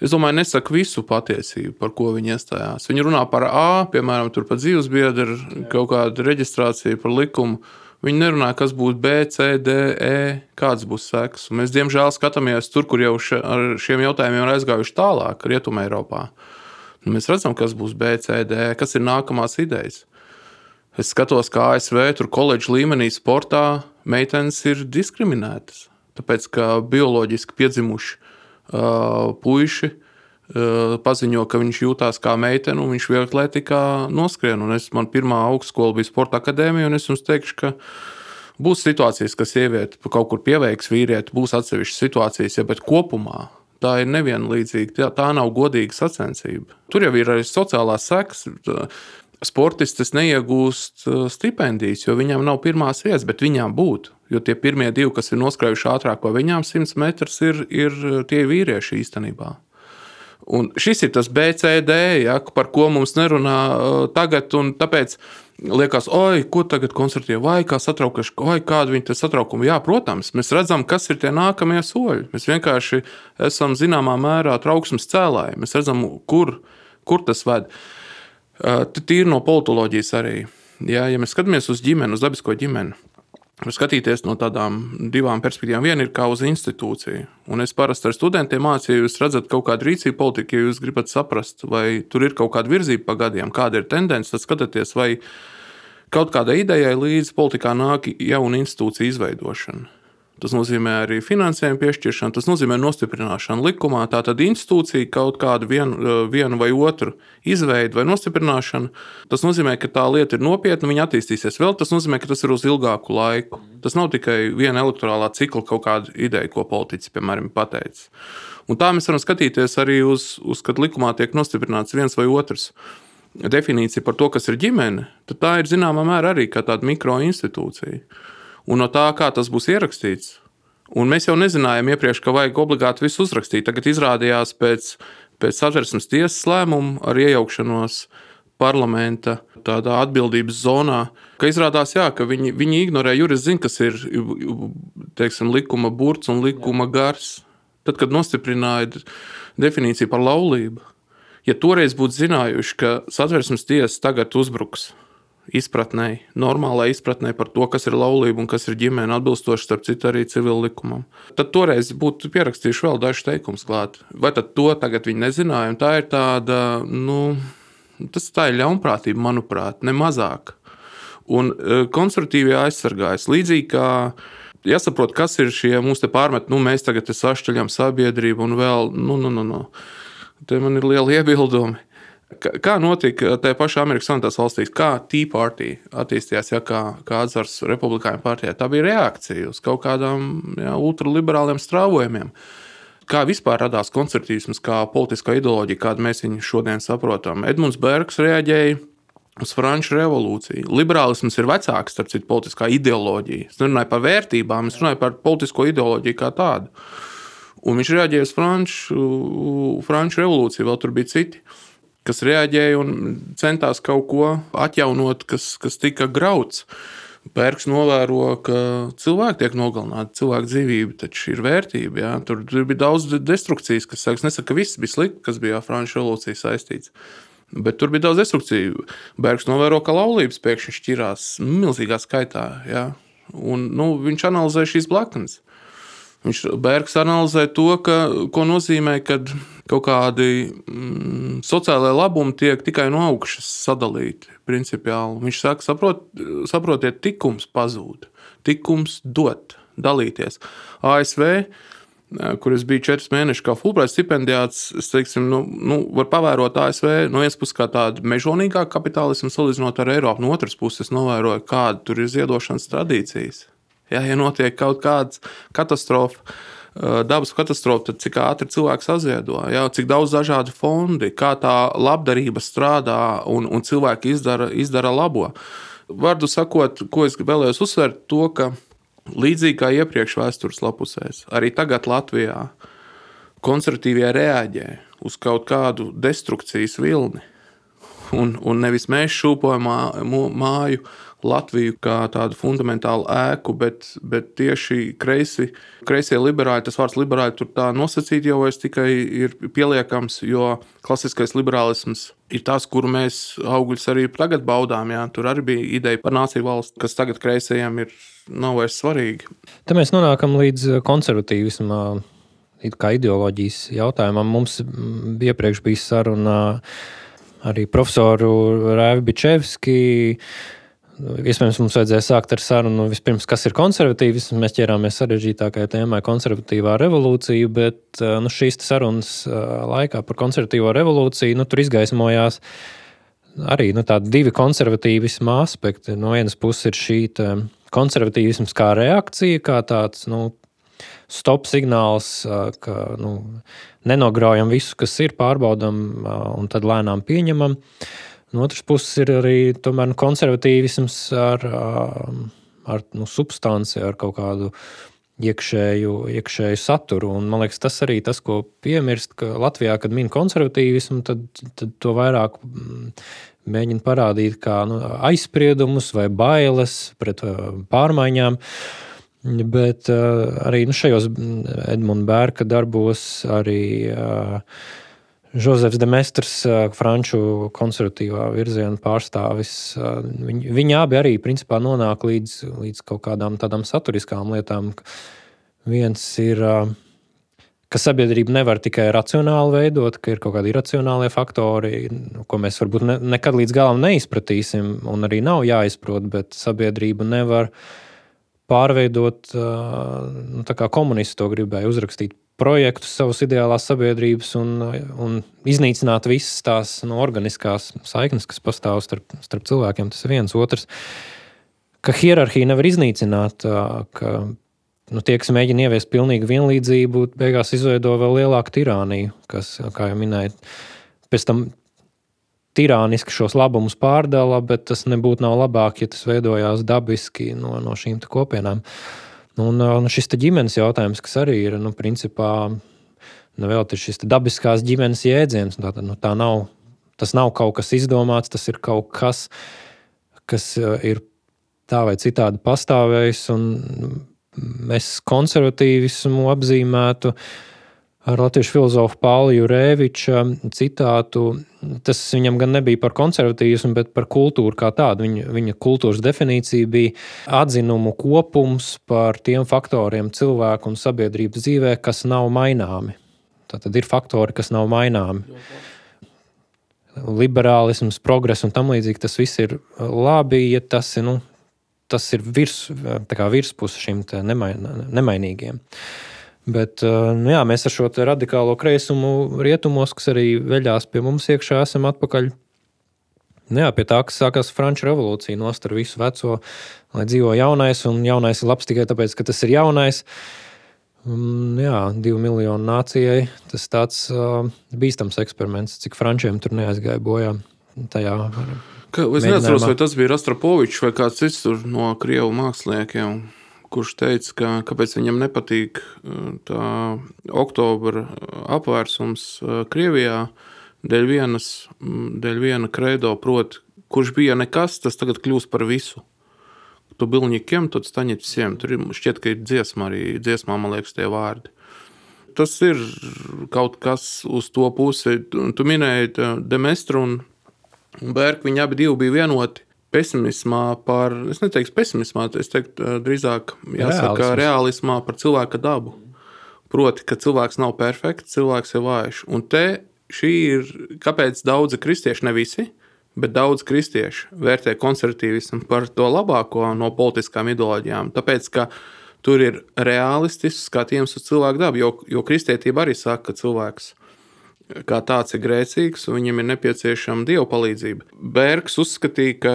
es domāju, nesaka visu patiesību, par ko viņi iestājās. Viņi runā par A, piemēram, par dzīves biedru, kaut kādu reģistrāciju, par likumu. Viņi nerunā, kas būs B, C, D, E, kāds būs seks. Un mēs, diemžēl, skatāmies tur, kur jau še, ar šiem jautājumiem ir aizgājuši tālāk, Rietumē, Eiropā. Un nu, mēs redzam, kas būs B, C, D, E, kas ir nākamās idejas. Es skatos, kā ASV tur koledžas līmenī sportā meitenes ir diskriminētas. Tāpēc, ka bioloģiski piedzimuši puiši paziņo, ka viņš jūtas kā meitene, un viņš viegli atletikā noskrien. Un es, man pirmā augstskola bija sporta akadēmija, un es jums teikšu, ka būs situācijas, ka sieviete kaut kur pieveiks vīrieti, būs atsevišķas situācijas, ja, bet kopumā tā ir nevienlīdzīga. Tā, tā nav godīga sacensība. Tur jau ir arī sociālās sekas. Sportistis neiegūst stipendijas, jo viņam nav pirmās vietas, bet viņām būtu. Jo tie pirmie divi, kas ir noskrējuši ātrāk par viņām 100 metrus, ir, ir tie vīrieši īstenībā. Un šis ir tas BCD, ja, par ko mums nerunā uh, tagad. Tāpēc liekas, oi, ko tagad koncertē, vai kā satraukuši, vai kāda viņa satraukuma. Jā, protams, mēs redzam, kas ir tie nākamie soļi. Mēs vienkārši esam zināmā mērā trauksmes cēlāji. Mēs redzam, kur, kur tas ved. Tīri no politoloģijas arī. Ja, ja mēs skatāmies uz ģimeni, uz dabisko ģimeni, skatīties no tādām divām perspektīvām. Viena ir kā uz institūciju. Un es parasti ar studentiem mācīju, ja jūs redzat kaut kādu rīcību politiku, ja jūs gribat saprast, vai tur ir kaut kāda virzība pa gadiem, kāda ir tendence, tad skatieties, vai kaut kādai idejai līdz politikā nāk jauna institūcija izveidošana. Tas nozīmē arī finansējumu piešķiršanu, tas nozīmē nostiprināšanu likumā. Tātad institūcija kaut kādu vienu, vienu vai otru izveidu vai nostiprināšanu. Tas nozīmē, ka tā lieta ir nopietna, viņa attīstīsies vēl. Tas nozīmē, ka tas ir uz ilgāku laiku. Tas nav tikai viena elektorālā cikla kaut kāda ideja, ko politiķis, piemēram, pateicis. Un tā mēs varam skatīties arī uz, uz kad likumā tiek nostiprināts viens vai otrs definīcija par to, kas ir ģimene, tad tā ir zināmā mērā arī tāda mikroinstitūcija. Un no tā, kā tas būs ierakstīts, Un mēs jau nezinājām iepriekš, ka vajag obligāti visu uzrakstīt. Tagad izrādījās pēc, pēc satversmes tiesas lēmuma ar iejaukšanos parlamenta tādā atbildības zonā, ka izrādās, jā, ka viņi, viņi ignorē jurists, zina, kas ir teiksim, likuma burts un likuma gars. Tad, kad nostiprināja definīciju par laulību, ja toreiz būtu zinājuši, ka satversmes tiesa tagad uzbruks izpratnē, normālai izpratnē par to, kas ir laulība un kas ir ģimene, atbilstoši starp citu arī civil likumam. Tad toreiz būtu pierakstījuši vēl dažus teikumus klāt. Vai tad to tagad viņi nezināja? Un tā ir tāda, nu, tas tā ir ļaunprātība, manuprāt, ne mazāk. Un e, konservatīvie aizsargājas līdzīgi kā jāsaprot, kas ir šie mūsu pārmeti. Nu, mēs tagad sašķeļam sabiedrību un vēl, nu, nu, nu, nu. Te man ir liela iebildumi. Kā notika tajā pašā Amerikas Savienotās valstīs, kā Tea Party attīstījās, ja, kā, kā atzars Republikāņu partijā? Tā bija reakcija uz kaut kādām ja, ultraliberāliem strāvojumiem. Kā vispār radās koncertīvisms, kā politiskā ideoloģija, kādu mēs viņu šodien saprotam? Edmunds Bergs reaģēja uz Franču revolūciju. Liberālisms ir vecāks, starp citu, politiskā ideoloģija. Es nerunāju par vērtībām, es runāju par politisko ideoloģiju kā tādu. Un viņš reaģēja uz Franču, Franču revolūciju, vēl tur bija citi kas reaģēja un centās kaut ko atjaunot, kas, kas tika grauts. Pērks novēro, ka cilvēki tiek nogalināti, cilvēku dzīvība taču ir vērtība. Ja? Tur, bija daudz destrukcijas, kas saka, nesaka, ka viss bija slikti, kas bija ar Frančijas revolūciju saistīts. Bet tur bija daudz destrukciju. Bergs novēro, ka laulības pēkšņi šķirās milzīgā skaitā. Ja? Un, nu, viņš analizē šīs blaknes. Viņš Bergs analizē to, ka, ko nozīmē, kad kaut kādi mm, sociālai labumi tiek tikai no augšas sadalīti. Principiāli. Viņš saka, saprot, saprotiet, tikums pazūd, tikums dot, dalīties. ASV kur es biju četrus mēnešus kā Fulbright stipendijāts, teiksim, nu, nu, varu pavērot ASV no vienas puses kā tādu mežonīgāku kapitālismu, salīdzinot ar Eiropu, no otras puses novēroju, kāda tur ir ziedošanas tradīcijas. Ja, ja notiek kaut kāda katastrofa, dabas katastrofa, tad cik ātri cilvēks aziedo, ja, cik daudz dažādu fondi, kā tā labdarība strādā un, un cilvēki izdara, izdara labo. Vārdu sakot, ko es vēlējos uzsvērt, to, ka līdzīgi kā iepriekš vēstures lapusēs, arī tagad Latvijā konservatīvie reaģē uz kaut kādu destrukcijas vilni. Un, un nevis mēs šūpojam māju, Latviju kā tādu fundamentālu ēku, bet, bet tieši kreisi, kreisie liberāļi, tas vārds liberāļi tur tā nosacīti jau vairs tikai ir pieliekams, jo klasiskais liberālisms ir tas, kuru mēs augļus arī tagad baudām. Jā. Tur arī bija ideja par nāciju valsts, kas tagad kreisajiem ir nav vairs svarīgi. Te mēs nonākam līdz konservatīvismam. Kā ideoloģijas jautājumam mums iepriekš bija saruna arī profesoru Rēvi Bičevski Iespējams, mums vajadzēja sākt ar sarunu vispirms, kas ir konservatīvisms. Mēs ķērāmies sarežģītākajai tēmai, konservatīvā revolūcija, bet nu, šīs sarunas laikā par konservatīvo revolūciju nu, tur izgaismojās arī nu, divi konservatīvisma aspekti. No vienas puses ir šī konservatīvisms kā reakcija, kā tāds nu, stop signāls, ka nu, nenogrājam visu, kas ir, pārbaudam un tad lēnām pieņemam. Uh, No otras puses ir arī tomēr, nu, konservatīvisms ar, ar nu, substanci, ar kaut kādu iekšēju, iekšēju saturu. Un, man liekas, tas arī tas, ko piemirst, ka Latvijā, kad min konservatīvismu, tad, tad to vairāk mm, mēģina parādīt kā nu, aizspriedumus vai bailes pret pārmaiņām. Bet uh, arī nu, šajos mm, Edmunds Bērka darbos arī uh, Žozefs Demestrs, franču konservatīvā virziena pārstāvis. Viņi, viņi abi arī principā nonāk līdz, līdz kaut kādām tādām saturiskām lietām. Viens ir, ka sabiedrība nevar tikai racionāli veidot, ka ir kaut kādi iracionālie faktori, ko mēs varbūt ne, nekad līdz galam neizpratīsim, un arī nav jāizprot, bet sabiedrība nevar pārveidot, nu, tā kā komunisti to gribēja uzrakstīt projektus, savas ideālās sabiedrības un, un iznīcināt visas tās no, organiskās saiknes, kas pastāv starp, starp cilvēkiem. Tas ir viens otrs. Ka hierarhija nevar iznīcināt, ka nu, tie, kas mēģina ieviest pilnīgu vienlīdzību, beigās izveido vēl lielāku tirāniju, kas, kā jau minēju, pēc tam tirāniski šos labumus pārdala, bet tas nebūtu labāk, ja tas veidojās dabiski no, no šīm kopienām. Un, un šis ģimenes jautājums, kas arī ir, nu, principā, nu, vēl šis dabiskās ģimenes jēdziens. Tā, nu, tā nav, tas nav kaut kas izdomāts, tas ir kaut kas, kas ir tā vai citādi pastāvējis. Mēs konservatīvismu apzīmētu ar latviešu filozofu Pālu Jurēviča citātu. Tas viņam gan nebija par konservatīvismu, bet par kultūru kā tādu. Viņa, viņa kultūras definīcija bija atzinumu kopums par tiem faktoriem cilvēku un sabiedrības dzīvē, kas nav maināmi. Tad ir faktori, kas nav maināmi. Liberālisms, progress un tam līdzīgi tas viss ir labi, ja tas ir nu, tas ir virs, virspus šim nemain, nemainīgiem. Bet nu jā, mēs ar šo radikālo kreisumu rietumos, kas arī veļās pie mums iekšā, esam atpakaļ. Nu jā, pie tā, kas sākās Franču revolūcija, nostar visu veco, lai dzīvo jaunais, un jaunais ir labs tikai tāpēc, ka tas ir jaunais. Un, jā, divu miljonu nācijai tas tāds uh, bīstams eksperiments, cik frančiem tur neaizgāja bojā tajā Ka, es neatceros, vai tas bija Rastropovičs vai kāds cits no krievu māksliniekiem, kurš teica, ka kāpēc viņam nepatīk uh, tā oktobra apvērsums uh, Krievijā dēļ, vienas, mm, dēļ viena kredo, proti, kurš bija nekas, tas tagad kļūst par visu. Tu bilņikiem, tad staņiet visiem. Tur ir šķiet, ka ir dziesma arī, dziesmā, man liekas, tie vārdi. Tas ir kaut kas uz to pusi. Tu, minēji Demestru un Bērku. Viņi abi bija vienoti pesimismā par, es neteiktu pesimismā, es teiktu drīzāk jāsaka realisms. realismā par cilvēka dabu. Proti, ka cilvēks nav perfekts, cilvēks ir vājš. Un te šī ir, kāpēc daudzi kristieši, ne visi, bet daudz kristieši vērtē konservatīvismu par to labāko no politiskām ideoloģijām. Tāpēc, ka tur ir realistisks skatījums uz cilvēku dabu, jo, jo kristietība arī saka, ka cilvēks kā tāds ir grēcīgs, un viņam ir nepieciešama dieva palīdzība. Bērks uzskatīja, ka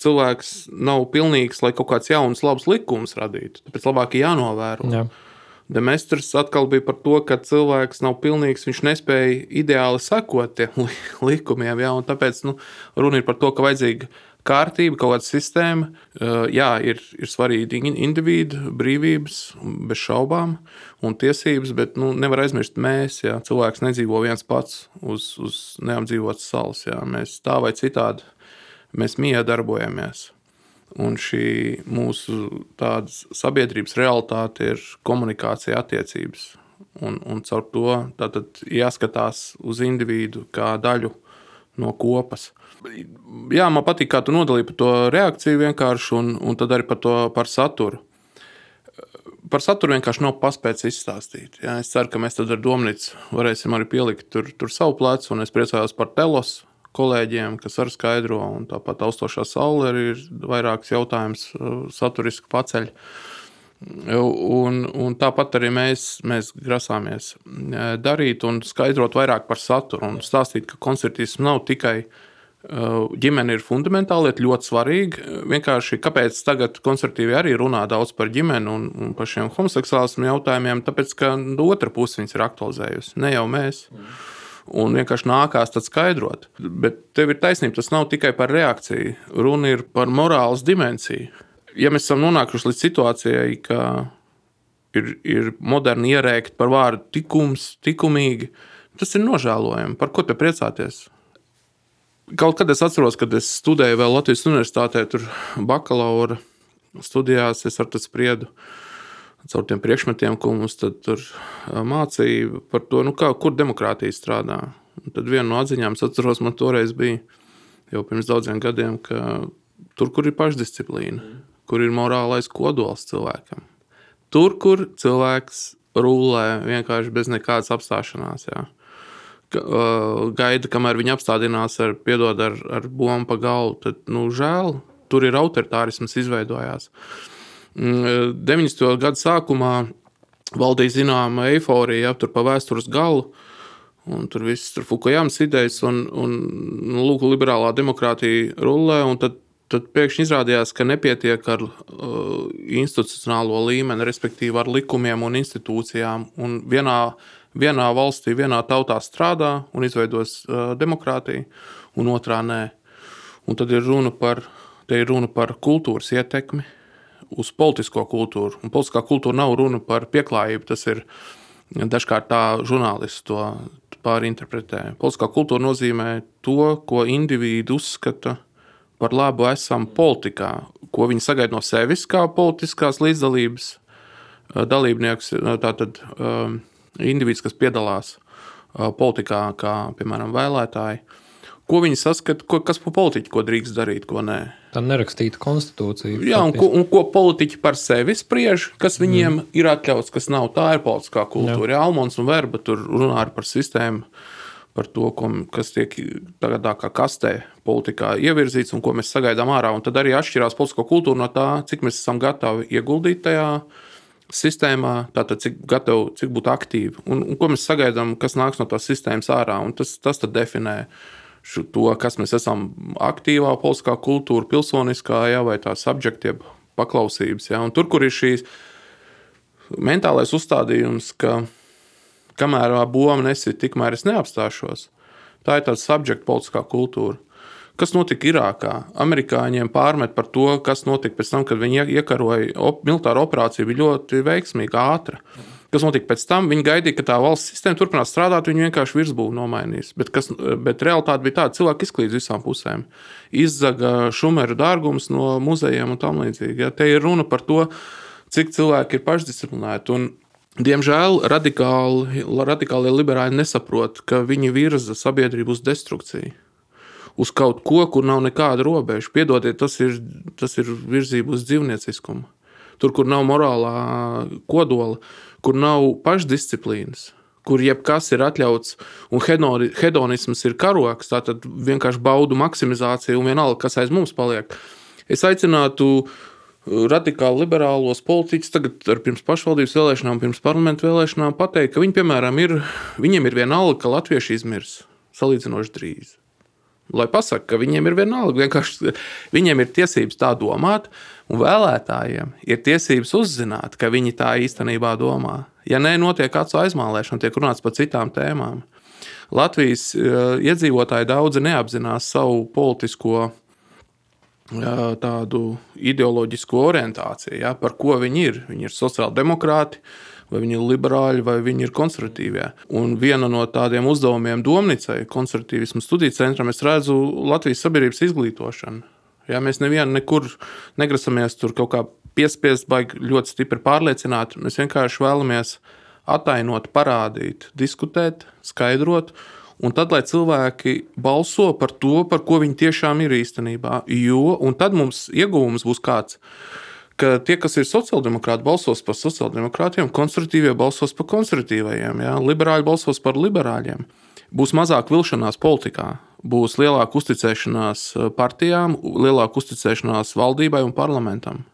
cilvēks nav pilnīgs, lai kaut kāds jauns, labs likums radītu. Tāpēc labāk ir jānovēro. Jā. Demestrs atkal bija par to, ka cilvēks nav pilnīgs, viņš nespēja ideāli sekot tiem likumiem. Ja, tāpēc nu, runa ir par to, ka vajadzīga kārtība, kaut kāda sistēma. Jā, ir, ir svarīgi individu brīvības, bez šaubām, un tiesības, bet nu, nevar aizmirst mēs. Jā. Cilvēks nedzīvo viens pats uz, uz neapdzīvotas salas. Jā. Mēs tā vai citādi mēs miedarbojamies. Un šī mūsu sabiedrības realitāte ir komunikācija, attiecības. Un, un caur to jāskatās uz individu kā daļu no kopas jā, man patīk, kā tu nodalīji par to reakciju vienkārši, un, un tad arī par to par saturu. Par saturu vienkārši nav paspēts izstāstīt. Jā. Es ceru, ka mēs tad ar Domnicu varēsim arī pielikt tur, tur savu plecu, un es priecājos par telos kolēģiem, kas arī skaidro, un tāpat austošā saule ir vairākas jautājumas saturiski paceļ. Un, un tāpat arī mēs, mēs grasāmies darīt un skaidrot vairāk par saturu un stāstīt, ka koncertisms nav tikai uh, Ģimene ir fundamentāli ļoti svarīga. Vienkārši kāpēc tagad konservatīvi arī runā daudz par ģimeni un, un par šiem homoseksuālismu jautājumiem? Tāpēc, ka otra puse viņas ir aktualizējusi, ne jau mēs. Un vienkārši nākās tad skaidrot. Bet tev ir taisnība, tas nav tikai par reakciju. Runa ir par morāles dimensiju. Ja mēs esam nonākuši līdz situācijai, ka ir, ir moderni ierēkt par vārdu tikums, likumīgi, tas ir nožēlojami. Par ko te priecāties? Kaut kad es atceros, kad es studēju vēl Latvijas Universitātē, tur bakalaura studijās, es ar to spriedu caur tiem priekšmetiem, ko mums tur mācīja par to, nu, kā, kur demokrātija strādā. Un tad viena no atziņām, es atceros, man toreiz bija jau pirms daudziem gadiem, ka tur, kur ir pašdisciplīna, kur ir morālais kodols cilvēkam, tur, kur cilvēks rulē vienkārši bez nekādas apstāšanās. Jā gaida, kamēr viņi apstādinās ar, piedod, ar, ar bombu pa galvu. Tad, nu, žēl, tur ir autoritārisms izveidojās. 90. Mm, gadu sākumā valdīja zināma eiforija, ja, tur pa vēstures galu. Un tur viss ir Fukujams idejas, un, un nu, lūk, liberālā demokrātija rullē. Tad, tad pēkšņi izrādījās, ka nepietiek ar uh, institucionālo līmeni, respektīvi ar likumiem un institūcijām. Un vienā uh, vienā valstī, vienā tautā strādā un izveidos uh, demokrātiju, un otrā nē. Un tad ir runa par, ir runa par kultūras ietekmi uz politisko kultūru. Un politiskā kultūra nav runa par pieklājību. Tas ir dažkārt tā žurnālisti to pārinterpretē. Politiskā kultūra nozīmē to, ko indivīdi uzskata par labu esam politikā, ko viņi sagaida no sevis kā politiskās līdzdalības dalībnieks, tātad um, indivīds, kas piedalās politikā, kā piemēram vēlētāji. Ko viņi saskata, ko, kas par politiķu ko drīkst darīt, ko nē. Tā nerakstīta konstitūcija. Jā, un ko, un ko politiķi par sevi spriež, kas viņiem mm. ir atļauts, kas nav. Tā ir politiskā kultūra. Jā. Almons un Verba tur runā par sistēmu, par to, ko, kas tiek tādā kā kastē politikā ievirzīts un ko mēs sagaidām ārā. Un tad arī atšķirās politiskā kultūra no tā, cik mēs esam gatavi ieguldīt tajā sistēmā, tātad cik gatavi, cik būt aktīvi un, un ko mēs sagaidām, kas nāks no tās sistēmas ārā. Tas, tas definē to, kas mēs esam aktīvā politiskā kultūra, pilsoniskā, jā, vai tā subjektīva paklausības. Jā. Un tur, kur ir šīs mentālais uzstādījums, ka kamēr boma nesit, tikmēr es neapstāšos, tā ir tāda subjekta politiskā kultūra. Kas notika Irākā? Amerikāņiem pārmet par to, kas notika pēc tam, kad viņi iekaroja op militāru operāciju, bija ļoti veiksmīga, ātra. Kas notika pēc tam? Viņi gaidīja, ka tā valsts sistēma turpinās strādāt, viņi vienkārši virsbūvi nomainīs. Bet, kas, bet realitāte bija tāda, cilvēki izklīdz visām pusēm. Izzaga šumeru dārgums no muzejiem un tam līdzīgi. Ja? Te ir runa par to, cik cilvēki ir pašdisciplinēti. Un, Diemžēl radikāli, radikālie liberāļi nesaprot, ka viņi virza sabiedrību uz destrukciju uz kaut ko, kur nav nekāda robeža. Piedodiet, tas ir, tas ir virzība uz dzīvnieciskumu. Tur, kur nav morālā kodola, kur nav pašdisciplīnas, kur jebkas ir atļauts un hedonisms ir karoks, tad vienkārši baudu maksimizācija un vienalga, kas aiz mums paliek. Es aicinātu uh, radikāli liberālos politiķus tagad, pirms pašvaldības vēlēšanām, pirms parlamentu vēlēšanām, pateikt, ka viņi, piemēram, ir, viņiem ir vienalga, ka latvieši izmirs salīdzinoši drīz. Lai pasakā, ka viņiem ir vienalga, vienkārši viņiem ir tiesības tā domāt, un vēlētājiem ir tiesības uzzināt, ka viņi tā īstenībā domā. Ja nē, notiek acu aizmālēšana, tiek runāts par citām tēmām. Latvijas uh, iedzīvotāji daudzi neapzinās savu politisko uh, tādu ideoloģisko orientāciju, ja, par ko viņi ir. Viņi ir sociāldemokrāti, uh, vai viņi ir liberāļi, vai viņi ir konservatīvie. Un viena no tādiem uzdevumiem Domnicai, konservatīvismu studiju centram, es redzu Latvijas sabiedrības izglītošanu. Ja, mēs nevienu nekur negrasamies tur kaut kā piespiest, baigi ļoti stipri pārliecināt. Mēs vienkārši vēlamies attainot, parādīt, diskutēt, skaidrot. Un tad, lai cilvēki balso par to, par ko viņi tiešām ir īstenībā. Jo, tad mums iegūms būs kāds ka tie, kas ir sociāldemokrāti, balsos par sociāldemokrātiem, konservatīvie balsos par konservatīvajiem, ja? liberāļi balsos par liberāļiem. Būs mazāk vilšanās politikā, būs lielāka uzticēšanās eh, partijām, lielāka uzticēšanās valdībai un parlamentam.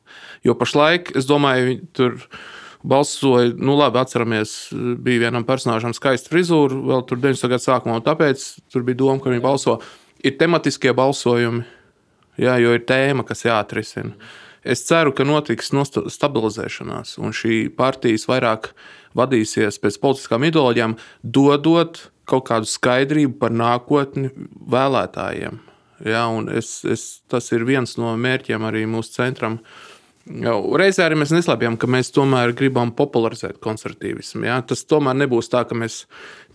Jo pašlaik, es domāju, tur balsoja, nu labi, atceramies, bija vienam personāžam skaista frizūra, vēl tur 90. gadu sākumā, un tāpēc tur bija doma, ka viņi balso. Ir tematiskie balsojumi, jā, jo ir tēma, kas jāatrisina. Es ceru, ka notiks stabilizēšanās, un šī partijas vairāk vadīsies pēc politiskām ideoloģijām, dodot kaut kādu skaidrību par nākotni vēlētājiem. Ja, es, es, tas ir viens no mērķiem arī mūsu centram. Reizē arī mēs neslēpjam, ka mēs tomēr gribam popularizēt konservatīvismu. Ja? Tas tomēr nebūs tā, ka mēs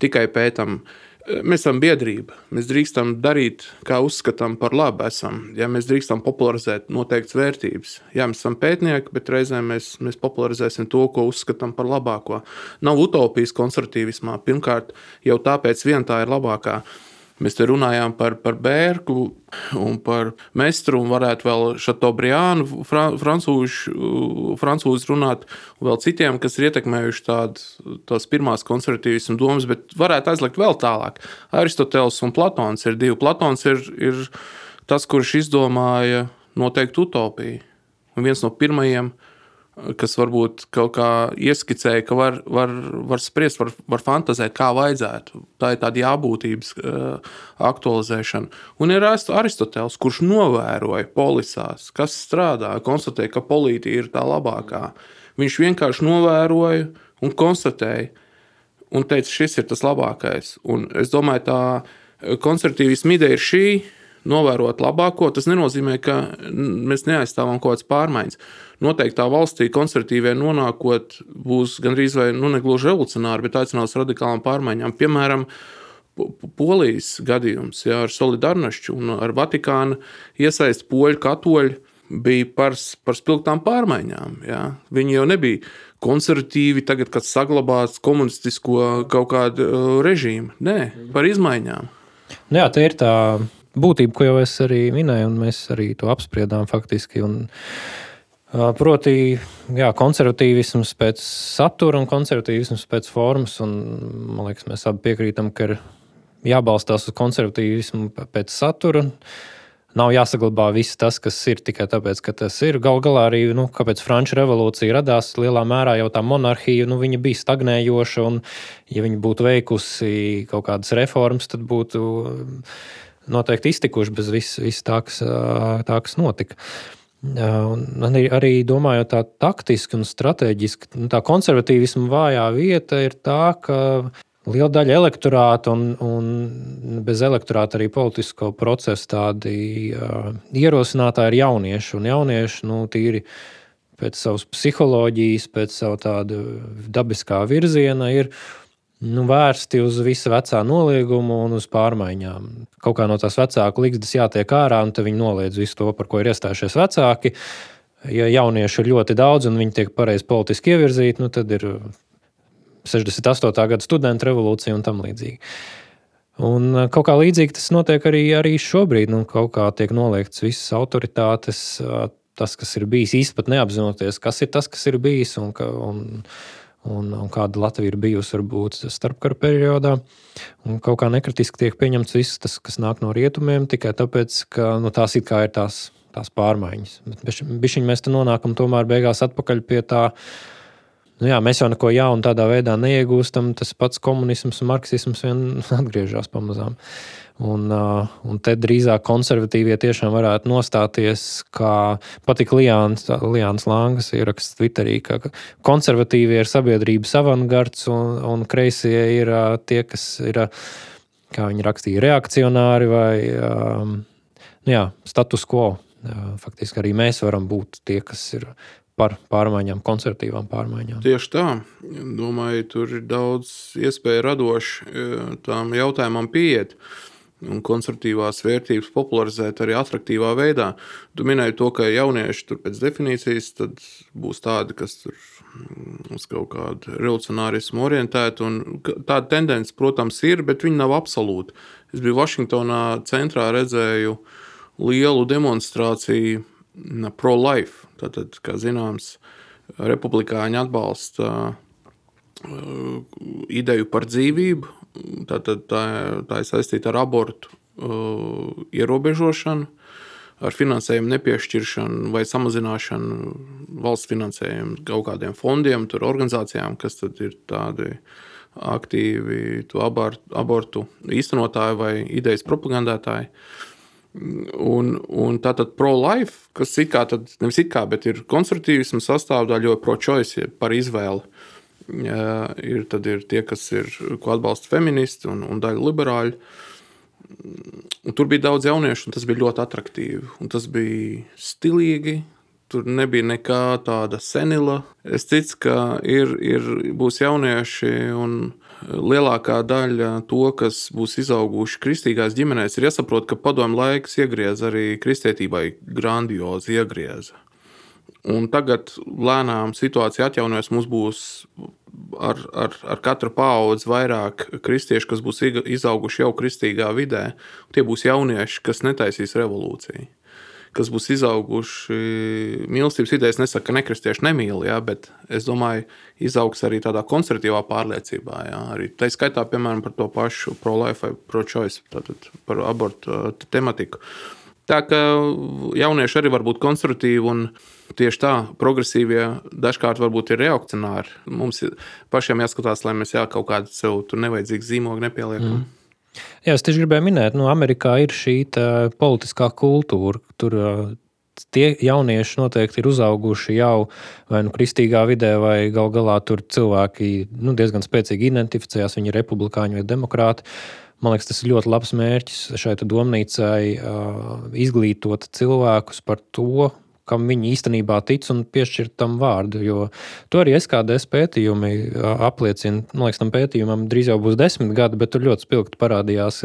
tikai pētām uh, Mēs esam biedrība. Mēs drīkstam darīt, kā uzskatām par labu. Esam. Ja mēs drīkstam popularizēt noteiktas vērtības. Jā, mēs esam pētnieki, bet reizēm mēs, mēs popularizēsim to, ko uzskatām par labāko. Nav utopijas konservatīvismā. Pirmkārt, jau tāpēc vien tā ir labākā. Mēs te runājām par, par Bērku un par Mestru, un varētu vēl Šatobriānu, francūžu runāt, un vēl citiem, kas ir ietekmējuši tādu, tās pirmās konservatīvismu domas, bet varētu aizlikt vēl tālāk. Aristoteles un Platons ir divi. Platons ir, ir tas, kurš izdomāja noteiktu utopiju. Un viens no pirmajiem kas varbūt kaut kā ieskicēja, ka var, var, var spriest, var, var fantazēt, kā vajadzētu. Tā ir tāda jābūtības uh, aktualizēšana. Un ir Aristoteles, kurš novēroja polisās, kas strādā, konstatēja, ka polītija ir tā labākā. Viņš vienkārši novēroja un konstatēja, un teica, šis ir tas labākais. Un es domāju, tā konservatīvisma ideja ir šī novērot labāko. Tas nenozīmē, ka mēs neaizstāvam kaut kādas pārmaiņas. Noteiktā valstī konservatīvie nonākot būs gandrīz vai nu, negluži revolucionāri, bet aicinās radikālām pārmaiņām. Piemēram, Polijas gadījums jā, ar Solidarnošķu un ar Vatikānu iesaist poļu katoļu bija par, par spilgtām pārmaiņām. Jā. Viņi jau nebija konservatīvi, tagad, kad saglabās komunistisko kaut kādu uh, režīmu. Nē, par izmaiņām. Nu jā, tā ir tā būtība, ko jau es arī minēju, un mēs arī to apspriedām faktiski. Un, proti, jā, konservatīvisms pēc satura un konservatīvisms pēc formas. Un, man liekas, mēs abi piekrītam, ka ir jābalstās uz konservatīvismu pēc satura. Nav jāsaglabā viss tas, kas ir tikai tāpēc, ka tas ir. Galu galā arī, nu, kāpēc Frančija revolūcija radās, lielā mērā jau tā monarhija nu, bija stagnējoša. Un, ja viņi būtu veikusi kaut kādas reformas, tad būtu noteikti iztikuši bez viss vis tā, kas, tā, kas notika. Un arī, arī domājot tā taktiski un strateģiski, nu, tā konservatīvisma vājā vieta ir tā, ka liela daļa elektorāta un, un bez elektorāta arī politisko procesu tādi uh, ierosinātāji ir jaunieši. Un jaunieši nu, tīri pēc savas psiholoģijas, pēc savu tādu dabiskā virziena ir nu, vērsti uz visu vecā noliegumu un uz pārmaiņām. Kaut kā no tās vecāku līgstas jātiek ārā, un viņi noliedz visu to, par ko ir iestājušies vecāki. Ja jaunieši ir ļoti daudz un viņi tiek pareizi politiski ievirzīti, nu, tad ir 68. gada studentu revolūcija un tam līdzīgi. Un uh, kaut kā līdzīgi tas notiek arī, arī šobrīd. Nu, kaut kā tiek noliegts visas autoritātes, uh, tas, kas ir bijis īstenībā neapzinoties, kas ir tas, kas ir bijis un, un, un, un kāda Latvija ir bijusi varbūt starpkara periodā. Un kaut kā nekritiski tiek pieņemts viss tas, kas nāk no rietumiem, tikai tāpēc, ka nu, tās ir tās, tās pārmaiņas. Bet bišķiņ mēs te nonākam tomēr beigās atpakaļ pie tā. Nu jā, mēs jau neko jaunu tādā veidā neiegūstam. Tas pats komunisms un marksisms vien atgriežas pamazām. Uh, un te drīzāk konservatīvie tiešām varētu nostāties, kā patīk Lijāns, Lijāns Langas ieraksts Twitterī, ka konservatīvie ir sabiedrības avangards un, un kreisie ir uh, tie, kas ir, uh, kā viņi rakstīja, reakcionāri vai um, nu jā, status quo. Faktiski arī mēs varam būt tie, kas ir par pārmaiņām, konservatīvām pārmaiņām. Tieši tā. Domāju, tur ir daudz iespēju radoši tām jautājumam pieiet un konservatīvās vērtības popularizēt arī attraktīvā veidā. Tu minēji to, ka jaunieši tur pēc definīcijas būs tādi, kas tur mm, uz kaut kādu revolucionārismu orientēti. Tāda tendence, protams, ir, bet viņi nav absolūti. Es biju Vašingtonā centrā, redzēju lielu demonstrāciju pro-life. Tātad, kā zināms, republikāņi atbalsta ideju par dzīvību, Tātad tā, tā ir saistīta ar abortu uh, ierobežošanu, ar finansējumu nepiešķiršanu vai samazināšanu valsts finansējumu kaut kādiem fondiem, organizācijām, kas ir tādi aktīvi abortu, abortu īstenotāji vai idejas propagandētāji. Un, un tātad pro-life, kas ir kā, tad, nevis it kā, bet ir konservatīvisma sastāvdaļa, jo pro-choice par izvēli ir, ir tie, kas ir, ko atbalsta feministi un, un daļa liberāļu. Un tur bija daudz jauniešu, un tas bija ļoti attraktīvi. Un tas bija stilīgi. Tur nebija nekā tāda senila. Es ticu, ka ir, ir, būs jaunieši, un lielākā daļa to, kas būs izauguši kristīgās ģimenēs, ir jāsaprot, ka padomu laiks iegriez arī kristietībai grandiozi iegrieza. Un tagad lēnām situācija atjaunojas. Mums būs ar, ar, ar katru paudzi vairāk kristiešu, kas būs izauguši jau kristīgā vidē. Tie būs jaunieši, kas netaisīs revolūciju. Kas būs izauguši mīlestības vidē, es nesaku, ka nekristieši nemīl, ja, bet es domāju, izaugs arī tādā konservatīvā pārliecībā. Ja, arī tā skaitā, piemēram, par to pašu pro-life vai pro-choice, par abortu tematiku. Tā kā jaunieši arī var būt konservatīvi un Tieši tā, progresīvie dažkārt varbūt ir reakcionāri. Mums pašiem jāskatās, lai mēs jā, kaut kādu sev tur nevajadzīgu zīmogu nepieliekam. Mm. Jā, es tieši gribēju minēt, ka nu, Amerikā ir šī politiskā kultūra. Tur tie jaunieši noteikti ir uzauguši jau vai nu kristīgā vidē, vai gal galā tur cilvēki nu, diezgan spēcīgi identificējās, viņi ir republikāņi vai demokrāti. Man liekas, tas ir ļoti labs mērķis šai domnīcai izglītot cilvēkus par to, kam viņi īstenībā tic un piešķirt tam vārdu. Jo to arī SKDS pētījumi apliecina. Man liekas, tam pētījumam drīz jau būs desmit gadi, bet tur ļoti spilgti parādījās.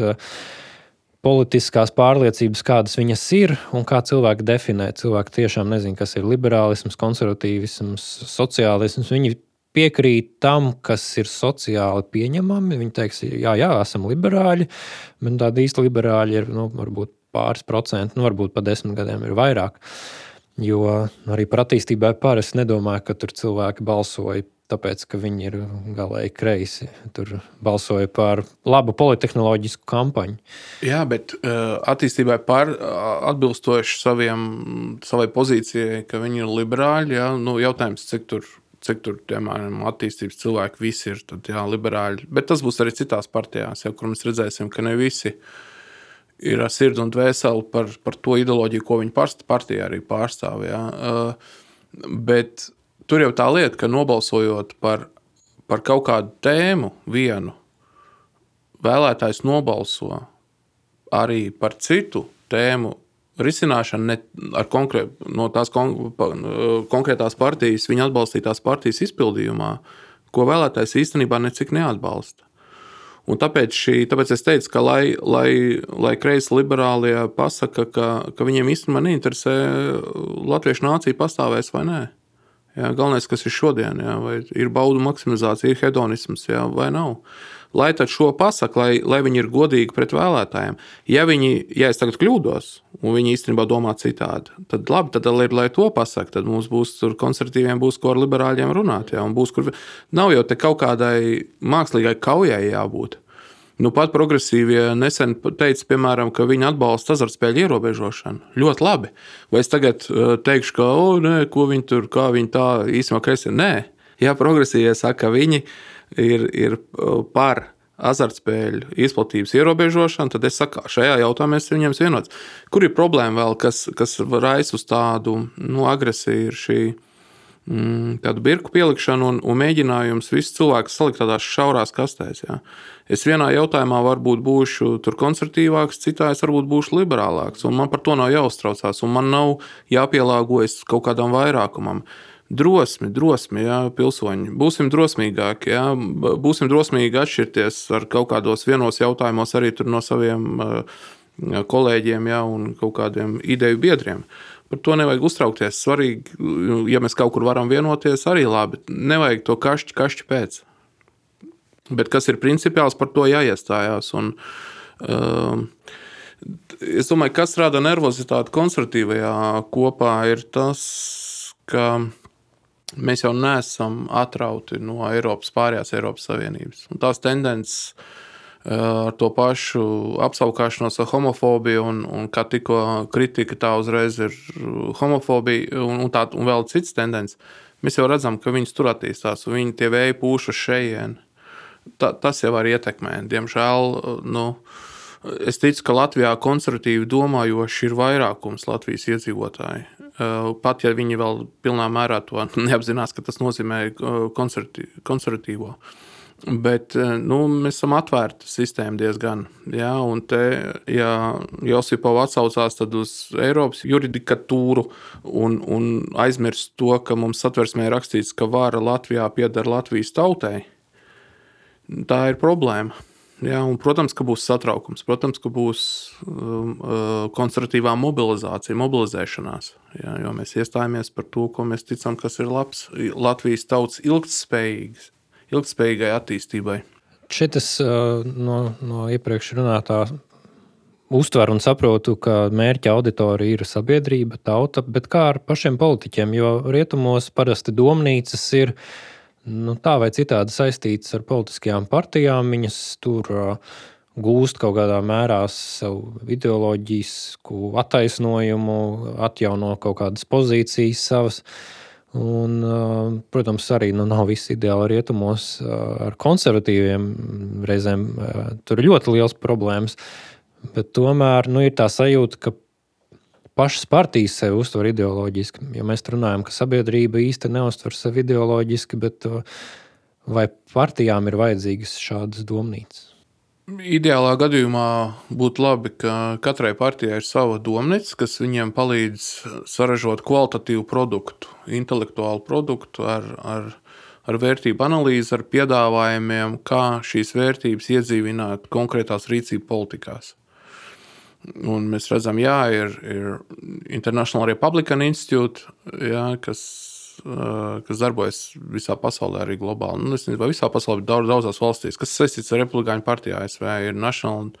Politiskās pārliecības, kādas viņas ir un kā cilvēki definē. Cilvēki tiešām nezina, kas ir liberālisms, konservatīvisms, sociālisms. Viņi piekrīt tam, kas ir sociāli pieņemami. Viņi teiks, jā, jā, esam liberāļi, bet tādi īsti liberāļi ir nu, varbūt pāris procenti, nu, varbūt pa desmit gadiem ir vairāk. Jo arī par attīstībai parasti nedomāju, ka tur cilvēki balsoja tāpēc, ka viņi ir galēji kreisi. Tur balsoja par labu politehnoloģisku kampaņu. Jā, bet uh, attīstībai par atbilstoši saviem, savai pozīcijai, ka viņi ir liberāļi. Jā, nu, jautājums, cik tur cik tur, piemēram, attīstības cilvēki visi ir tad, jā, liberāļi. Bet tas būs arī citās partijās, jau, kur mēs redzēsim, ka ne visi ir ar sirdi un dvēseli par, par to ideoloģiju, ko viņi partijā arī pārstāv. Jā. Bet tur jau tā lieta, ka nobalsojot par, par kaut kādu tēmu vienu, vēlētājs nobalso arī par citu tēmu risināšana ne ar konkrē, no tās kon, konkrētās partijas, viņa atbalstītās partijas izpildījumā, ko vēlētājs īstenībā necik neatbalsta. Un tāpēc, šī, tāpēc es teicu, ka lai, lai, lai kreisi liberālie pasaka, ka, ka viņiem īstenībā neinteresē latviešu nācija pastāvēs vai nē. Jā, galvenais, kas ir šodien, jā, ir baudu maksimizācija, ir hedonisms jā, vai nav lai šo pasaku, lai, lai viņi ir godīgi pret vēlētājiem. Ja, viņi, ja es tagad kļūdos, un viņi īstenībā domā citādi, tad labi, tad lai, lai to pasakā, tad mums būs tur konservatīviem, būs ko ar liberāļiem runāt. Ja, būs, kur, nav jau te kaut kādai mākslīgai kaujai jābūt. Nu, pat progresīvie nesen teica, piemēram, ka viņi atbalsta azartspēļu ierobežošanu. Ļoti labi. Vai es tagad uh, teikšu, ka, oh, nē, ko viņi tur, kā viņi tā īstenībā kreisē? Nē, ja progresīvie saka, ka viņi ir ir, uh, par azartspēļu izplatības ierobežošanu, tad es saku, šajā jautājumā es viņiem vienots. Kur ir problēma vēl, kas, kas raisa uz tādu nu, agresiju, ir šī mm, tādu birku pielikšana un, un mēģinājums visus cilvēkus salikt tādās šaurās kastēs. Jā. Es vienā jautājumā varbūt būšu konservatīvāks, citā es varbūt būšu liberālāks, un man par to nav jāuztraucās, un man nav jāpielāgojas kaut kādam vairākumam. Drosmi, drosmi, jā, pilsoņi. Būsim drosmīgāki, jā, būsim drosmīgi atšķirties ar kaut kādos vienos jautājumos arī no saviem kolēģiem jā, un kaut kādiem ideju biedriem. Par to nevajag uztraukties. Svarīgi, ja mēs kaut kur varam vienoties, arī labi. Nevajag to kašķi, kašķi pēc. Bet kas ir principiāls, par to jāiestājās. Un, um, es domāju, kas rada nervozitāti konservatīvajā kopā, ir tas, ka mēs jau neesam atrauti no Eiropas, pārējās Eiropas Savienības. Un tās tendences eh, ar to pašu apskaukšanos homofobiju, un, un kā tikko kritika, tā uzreiz ir homofobija, un, un, tā, un vēl cits tendences. Mēs jau redzam, ka viņas tur attīstās, un viņi tie vēji pūš uz šejienes. Ta, tas jau var ietekmēt. Diemžēl, nu, es ticu, ka Latvijā konservatīvi domājoši ir vairākums Latvijas iedzīvotāji. Eh, pat ja viņi vēl pilnā mērā to neapzinās, ka tas nozīmē eh, konservatīvo. Bet eh, nu, mēs esam atvērti sistēmu diezgan. Ja, un te, ja Josipovs atsaucās uz Eiropas juridikatūru un, un aizmirst to, ka mums satversmē rakstīts, ka vara Latvijā pieder Latvijas tautai, tā ir problēma. Jā, un, protams, ka būs satraukums, protams, ka būs um, uh, konservatīvā mobilizācija, mobilizēšanās. Jā, jo mēs iestājāmies par to, ko mēs ticam, kas ir labs Latvijas tautas ilgspējīgai attīstībai. Šeit es uh, no, no iepriekš runātā uztveru un saprotu, ka mērķa auditorija ir sabiedrība, tauta, bet kā ar pašiem politiķiem, jo rietumos parasti domnīcas ir ielikās nu, tā vai citādi saistītas ar politiskajām partijām. Viņas tur uh, gūst kaut kādā mērā savu ideoloģisku attaisnojumu, atjauno kaut kādas pozīcijas savas. Un, uh, protams, arī nu, nav viss ideāli rietumos uh, ar konservatīviem. Reizēm tur ir ļoti liels problēmas. Bet tomēr nu, ir tā sajūta, ka pašas partijas sevi uztver ideoloģiski. Ja mēs runājam, ka sabiedrība īsti neuztver sevi ideoloģiski, bet uh, vai partijām ir vajadzīgas šādas domnīcas? Ideālā gadījumā būtu labi, ka katrai partijai ir sava domnīca, kas viņiem palīdz saražot kvalitatīvu produktu, intelektuālu produktu ar, ar, ar vērtību analīzi, ar piedāvājumiem, kā šīs vērtības iedzīvināt konkrētās rīcību politikās. Un mēs redzam, ka ir, ir International Republican Institute, jā, kas kas darbojas visā pasaulē, arī globāli. Nu, es nezinu, vai visā pasaulē, bet daudz, daudzās valstīs, kas saistīts ar Republikāņu partiju ASV, ir National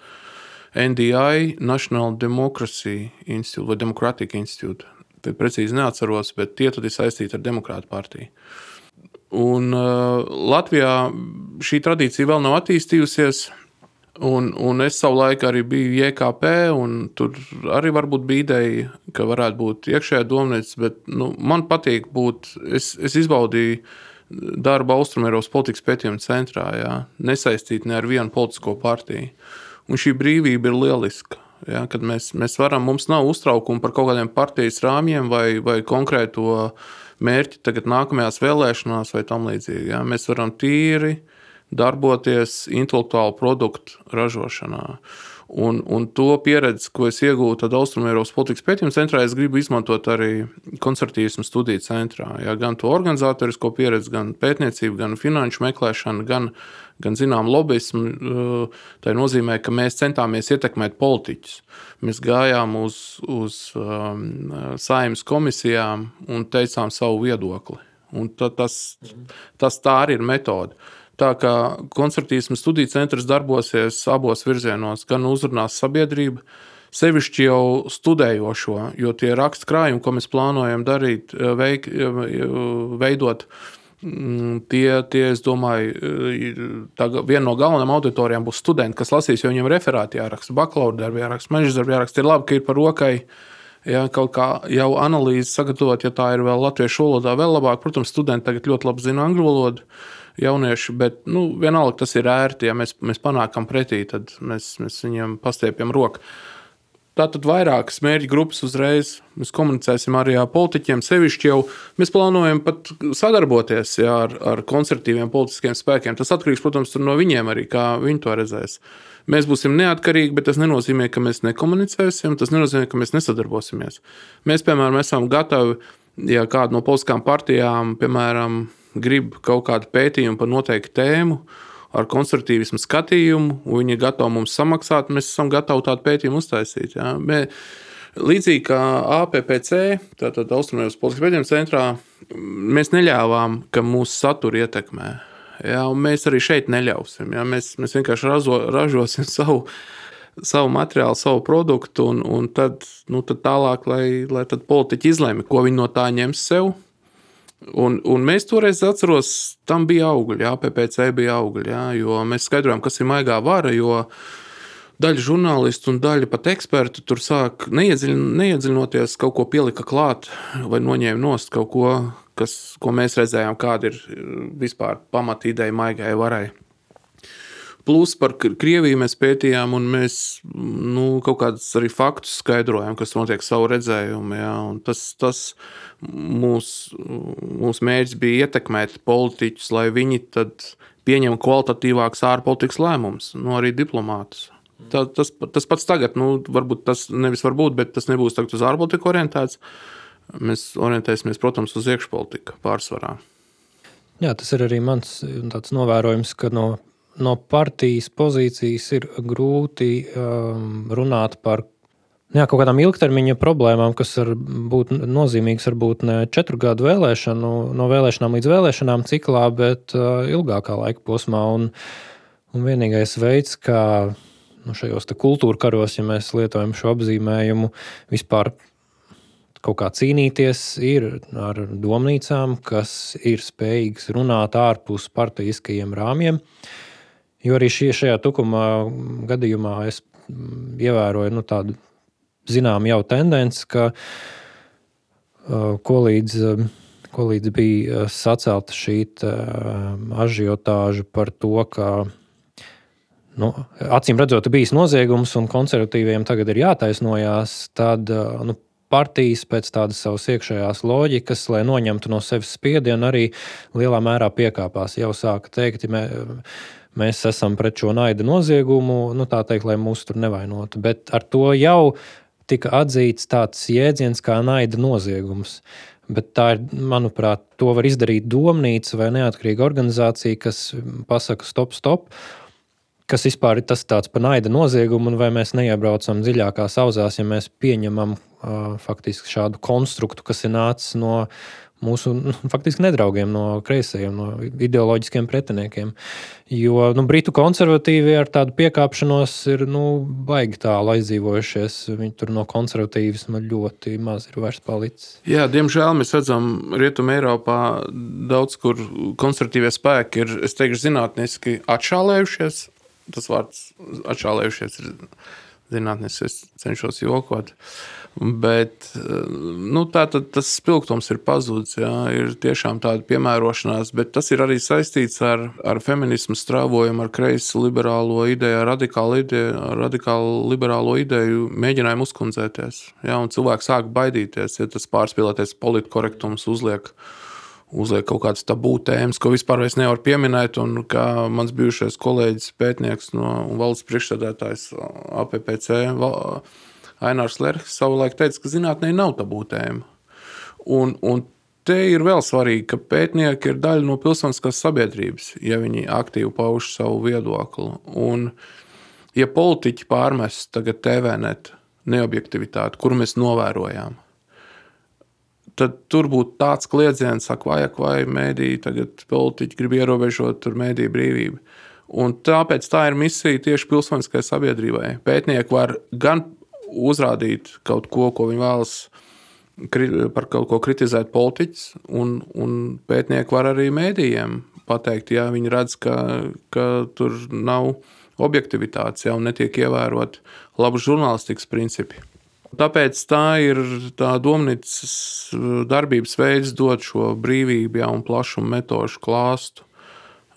NDI, National Democracy Institute vai Democratic Institute. Tad precīzi neatceros, bet tie ir saistīti ar Demokrātu partiju. Un uh, Latvijā šī tradīcija vēl nav attīstījusies. Un, un es savulaik arī biju JKP, un tur arī bija ideja, ka varētu būt iekšējā domnīca. Bet nu, man patīk būt, es, es izbaudīju darbu Austrumēropas politikas pētījuma centrā, jā, nesaistīt ne ar vienu politisko partiju. Un šī brīvība ir lieliska. Ja, kad mēs, mēs varam, mums nav uztraukuma par kaut kādiem partijas rāmjiem vai, vai konkrēto mērķi tagad nākamajās vēlēšanās vai tam līdzīgi. Ja. Mēs varam tīri darboties intelektuālu produktu ražošanā. Un, un to pieredzi, ko es iegūstu Austrumēropas politikas pētījuma centrā, es gribu izmantot arī koncertīvismu studiju centrā. Jā, gan to organizatorisko pieredzi, gan pētniecību, gan finanšu meklēšanu, gan, gan zinām, lobbyismu. Tā nozīmē, ka mēs centāmies ietekmēt politiķus. Mēs gājām uz, uz um, saimnes komisijām un teicām savu viedokli. Un tas, tas tā arī ir metode. Tā kā koncertīsma studiju centrs darbosies abos virzienos, gan uzrunās sabiedrību, sevišķi jau studējošo, jo tie rakstu krājumi, ko mēs plānojam darīt, veik, veidot, mm, tie, tie, es domāju, tā viena no galvenajām auditorijām būs studenti, kas lasīs, jo viņiem referāti jāraksta, bakalaura darbi jāraksta, maģistra darbi jāraksta. Ir labi, ka ir par rokai. Ja, kaut kā jau analīzi sagatavot, ja tā ir vēl latviešu valodā, vēl labāk. Protams, studenti tagad ļoti labi zina angļu valodu. Uh, jaunieši, bet nu, vienalga tas ir ērti. Ja mēs, mēs panākam pretī, tad mēs, mēs viņiem pastiepjam roku. Tātad vairākas mērķa grupas uzreiz mēs komunicēsim arī ar politiķiem. Sevišķi jau mēs plānojam pat sadarboties jā, ar, ar konservatīviem politiskiem spēkiem. Tas atkarīgs, protams, no viņiem arī, kā viņi to redzēs. Mēs būsim neatkarīgi, bet tas nenozīmē, ka mēs nekomunicēsim, tas nenozīmē, ka mēs nesadarbosimies. Mēs, piemēram, esam gatavi, ja kāda no politiskām partijām, piemēram, grib kaut kādu pētījumu par noteiktu tēmu, ar konstruktīvismu skatījumu, un viņi ir gatavi mums samaksāt, mēs esam gatavi tādu pētījumu uztaisīt. Ja? Bet, līdzīgi kā APPC, tātad Austrumēras politikas pētījuma centrā, mēs neļāvām, ka mūsu satura ietekmē. Ja? Mēs arī šeit neļausim. Ja? Mēs, mēs vienkārši razo, ražosim savu savu materiālu, savu produktu, un, un tad, nu, tad tālāk, lai, lai tad politiķi izlemj, ko viņi no tā ņems sev, Un, un mēs toreiz atceros, tam bija augļi, jā, PPC bija augļi, jā, jo mēs skaidrojām, kas ir maigā vara, daļa žurnālistu un daļa pat ekspertu tur sāk neiedziļ, neiedziļinoties, kaut ko pielika klāt vai noņēma nost kaut ko, kas, ko mēs redzējām, kāda ir vispār pamatīdeja maigai varai. Plus par Krieviju mēs pētījām, un mēs nu, kaut kādus arī faktus skaidrojam, kas notiek savu redzējumu. Jā, tas tas mūsu mūs mērķis bija ietekmēt politiķus, lai viņi pieņem kvalitatīvākus ārpolitikas lēmumus, nu, arī diplomātus. Tā, tas, tas pats tagad, nu, varbūt tas nevis varbūt, bet tas nebūs uz ārpolitiku orientēts. Mēs orientēsimies, protams, uz iekšpolitiku pārsvarā. Jā, tas ir arī mans novērojums, ka no no partijas pozīcijas ir grūti um, runāt par jā, kaut kādām ilgtermiņa problēmām, kas var būt nozīmīgas varbūt ne četru gadu vēlēšanu, no vēlēšanām līdz vēlēšanām ciklā, bet uh, ilgākā laika posmā. Un, un vienīgais veids, kā nu, šajos kultūra karos, ja mēs lietojam šo apzīmējumu, vispār kaut kā cīnīties, ir ar domnīcām, kas ir spējīgas runāt ārpus partijiskajiem rāmjiem. Uh, Jo arī šie, šajā tukuma gadījumā es mm, ievēroju nu, tādu zinām jau tendenci, ka uh, ko līdz, ko līdz bija uh, sacelta šī uh, ažiotāža par to, ka nu, acīm redzot, bijis noziegums un konservatīviem tagad ir jātaisnojās, tad nu, partijas pēc tādas savas iekšējās loģikas, lai noņemtu no sevis spiedienu, arī lielā mērā piekāpās. Jau sāka teikt, ja mēs esam pret šo naida noziegumu, nu, tā teikt, lai mūs tur nevainotu. Bet ar to jau tika atzīts tāds jēdziens kā naida noziegums. Bet tā ir, manuprāt, to var izdarīt domnīca vai neatkarīga organizācija, kas pasaka, stop, stop. Kas vispār ir tas tāds par naida noziegumu, un vai mēs neiebraucam dziļākās auzās, ja mēs pieņemam uh, faktiski šādu konstruktu, kas ir nācis no mūsu nu, faktiski nedraugiem, no kreisajiem, no ideoloģiskiem pretiniekiem. Jo nu, britu konservatīvi ar tādu piekāpšanos ir nu, baigi tālu aizdzīvojušies. Viņi tur no konservatīvisma ļoti maz ir vairs palicis. Jā, diemžēl mēs redzam, Rietumē, Eiropā daudz kur konservatīvie spēki ir, es teikšu, zinātniski atšālējušies. Tas vārds atšālējušies ir zinātniski, es cenšos jokot. Uh, Bet nu, tā, tas spilgtums ir pazudis. Jā, ir tiešām tāda piemērošanās, bet tas ir arī saistīts ar, ar feminismu strāvojumu, ar kreisu liberālo ideju, ar radikālu, ideju, ar radikālu liberālo ideju, mēģinājumu uzkundzēties. Jā, un cilvēks sāk baidīties, ja tas pārspīlēties politkorektums uzliek. Uzliek kaut kādas tabū tēmas, ko vispār nevar pieminēt. Un kā mans bijušais kolēģis, pētnieks no valsts priekšsēdētājs APPC, Ainārs Lerks savulaik teica, ka zinātnē nav tabū tēma. Un, un te ir vēl svarīgi, ka pētnieki ir daļa no pilsoniskās sabiedrības, ja viņi aktīvi pauž savu viedokli. Un, ja politiķi pārmes tagad TVNet neobjektivitāti, kuru mēs novērojām, tad tur būtu tāds kliedziens, ka vajag vai mēdīji, tagad politiķi grib ierobežot mēdīju brīvību. Un tāpēc tā ir misija tieši pilsoniskajai sabiedrībai. Pētnieki var gan uzrādīt kaut ko, ko viņi vēlas par kaut ko kritizēt politiķus, un, un pētnieki var arī mēdījiem pateikt, ja viņi redz, ka, ka tur nav objektivitātes, ja netiek ievērot labu žurnālistikas principi. Tāpēc tā ir tā domnīcas darbības veids, dot šo brīvību ja, un plašumu metožu klāstu.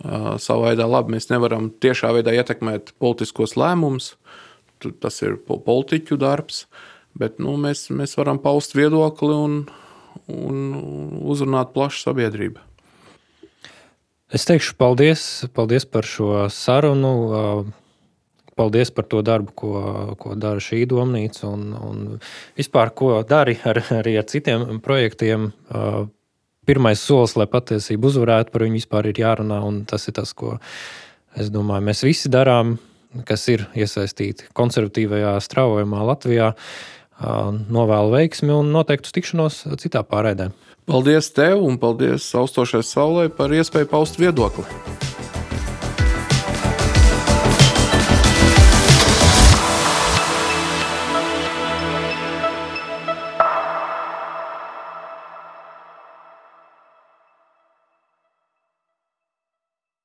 Savā veidā labi mēs nevaram tiešā veidā ietekmēt politiskos lēmumus, tas ir politiķu darbs, bet nu, mēs, mēs varam paust viedokli un, un uzrunāt plašu sabiedrību. Es teikšu paldies, paldies par šo sarunu. Paldies par to darbu, ko, ko dara šī domnīca un, un vispār, ko dari ar, arī ar citiem projektiem. Pirmais solis, lai patiesību uzvarētu, par viņu vispār ir jārunā. Tas ir tas, ko es domāju, mēs visi darām kas ir iesaistīti konservatīvajā straujumā Latvijā. Novēlu veiksmi un noteiktu tikšanos citā pārēdē. Paldies tev un paldies austošai saulē par iespēju paust viedokli.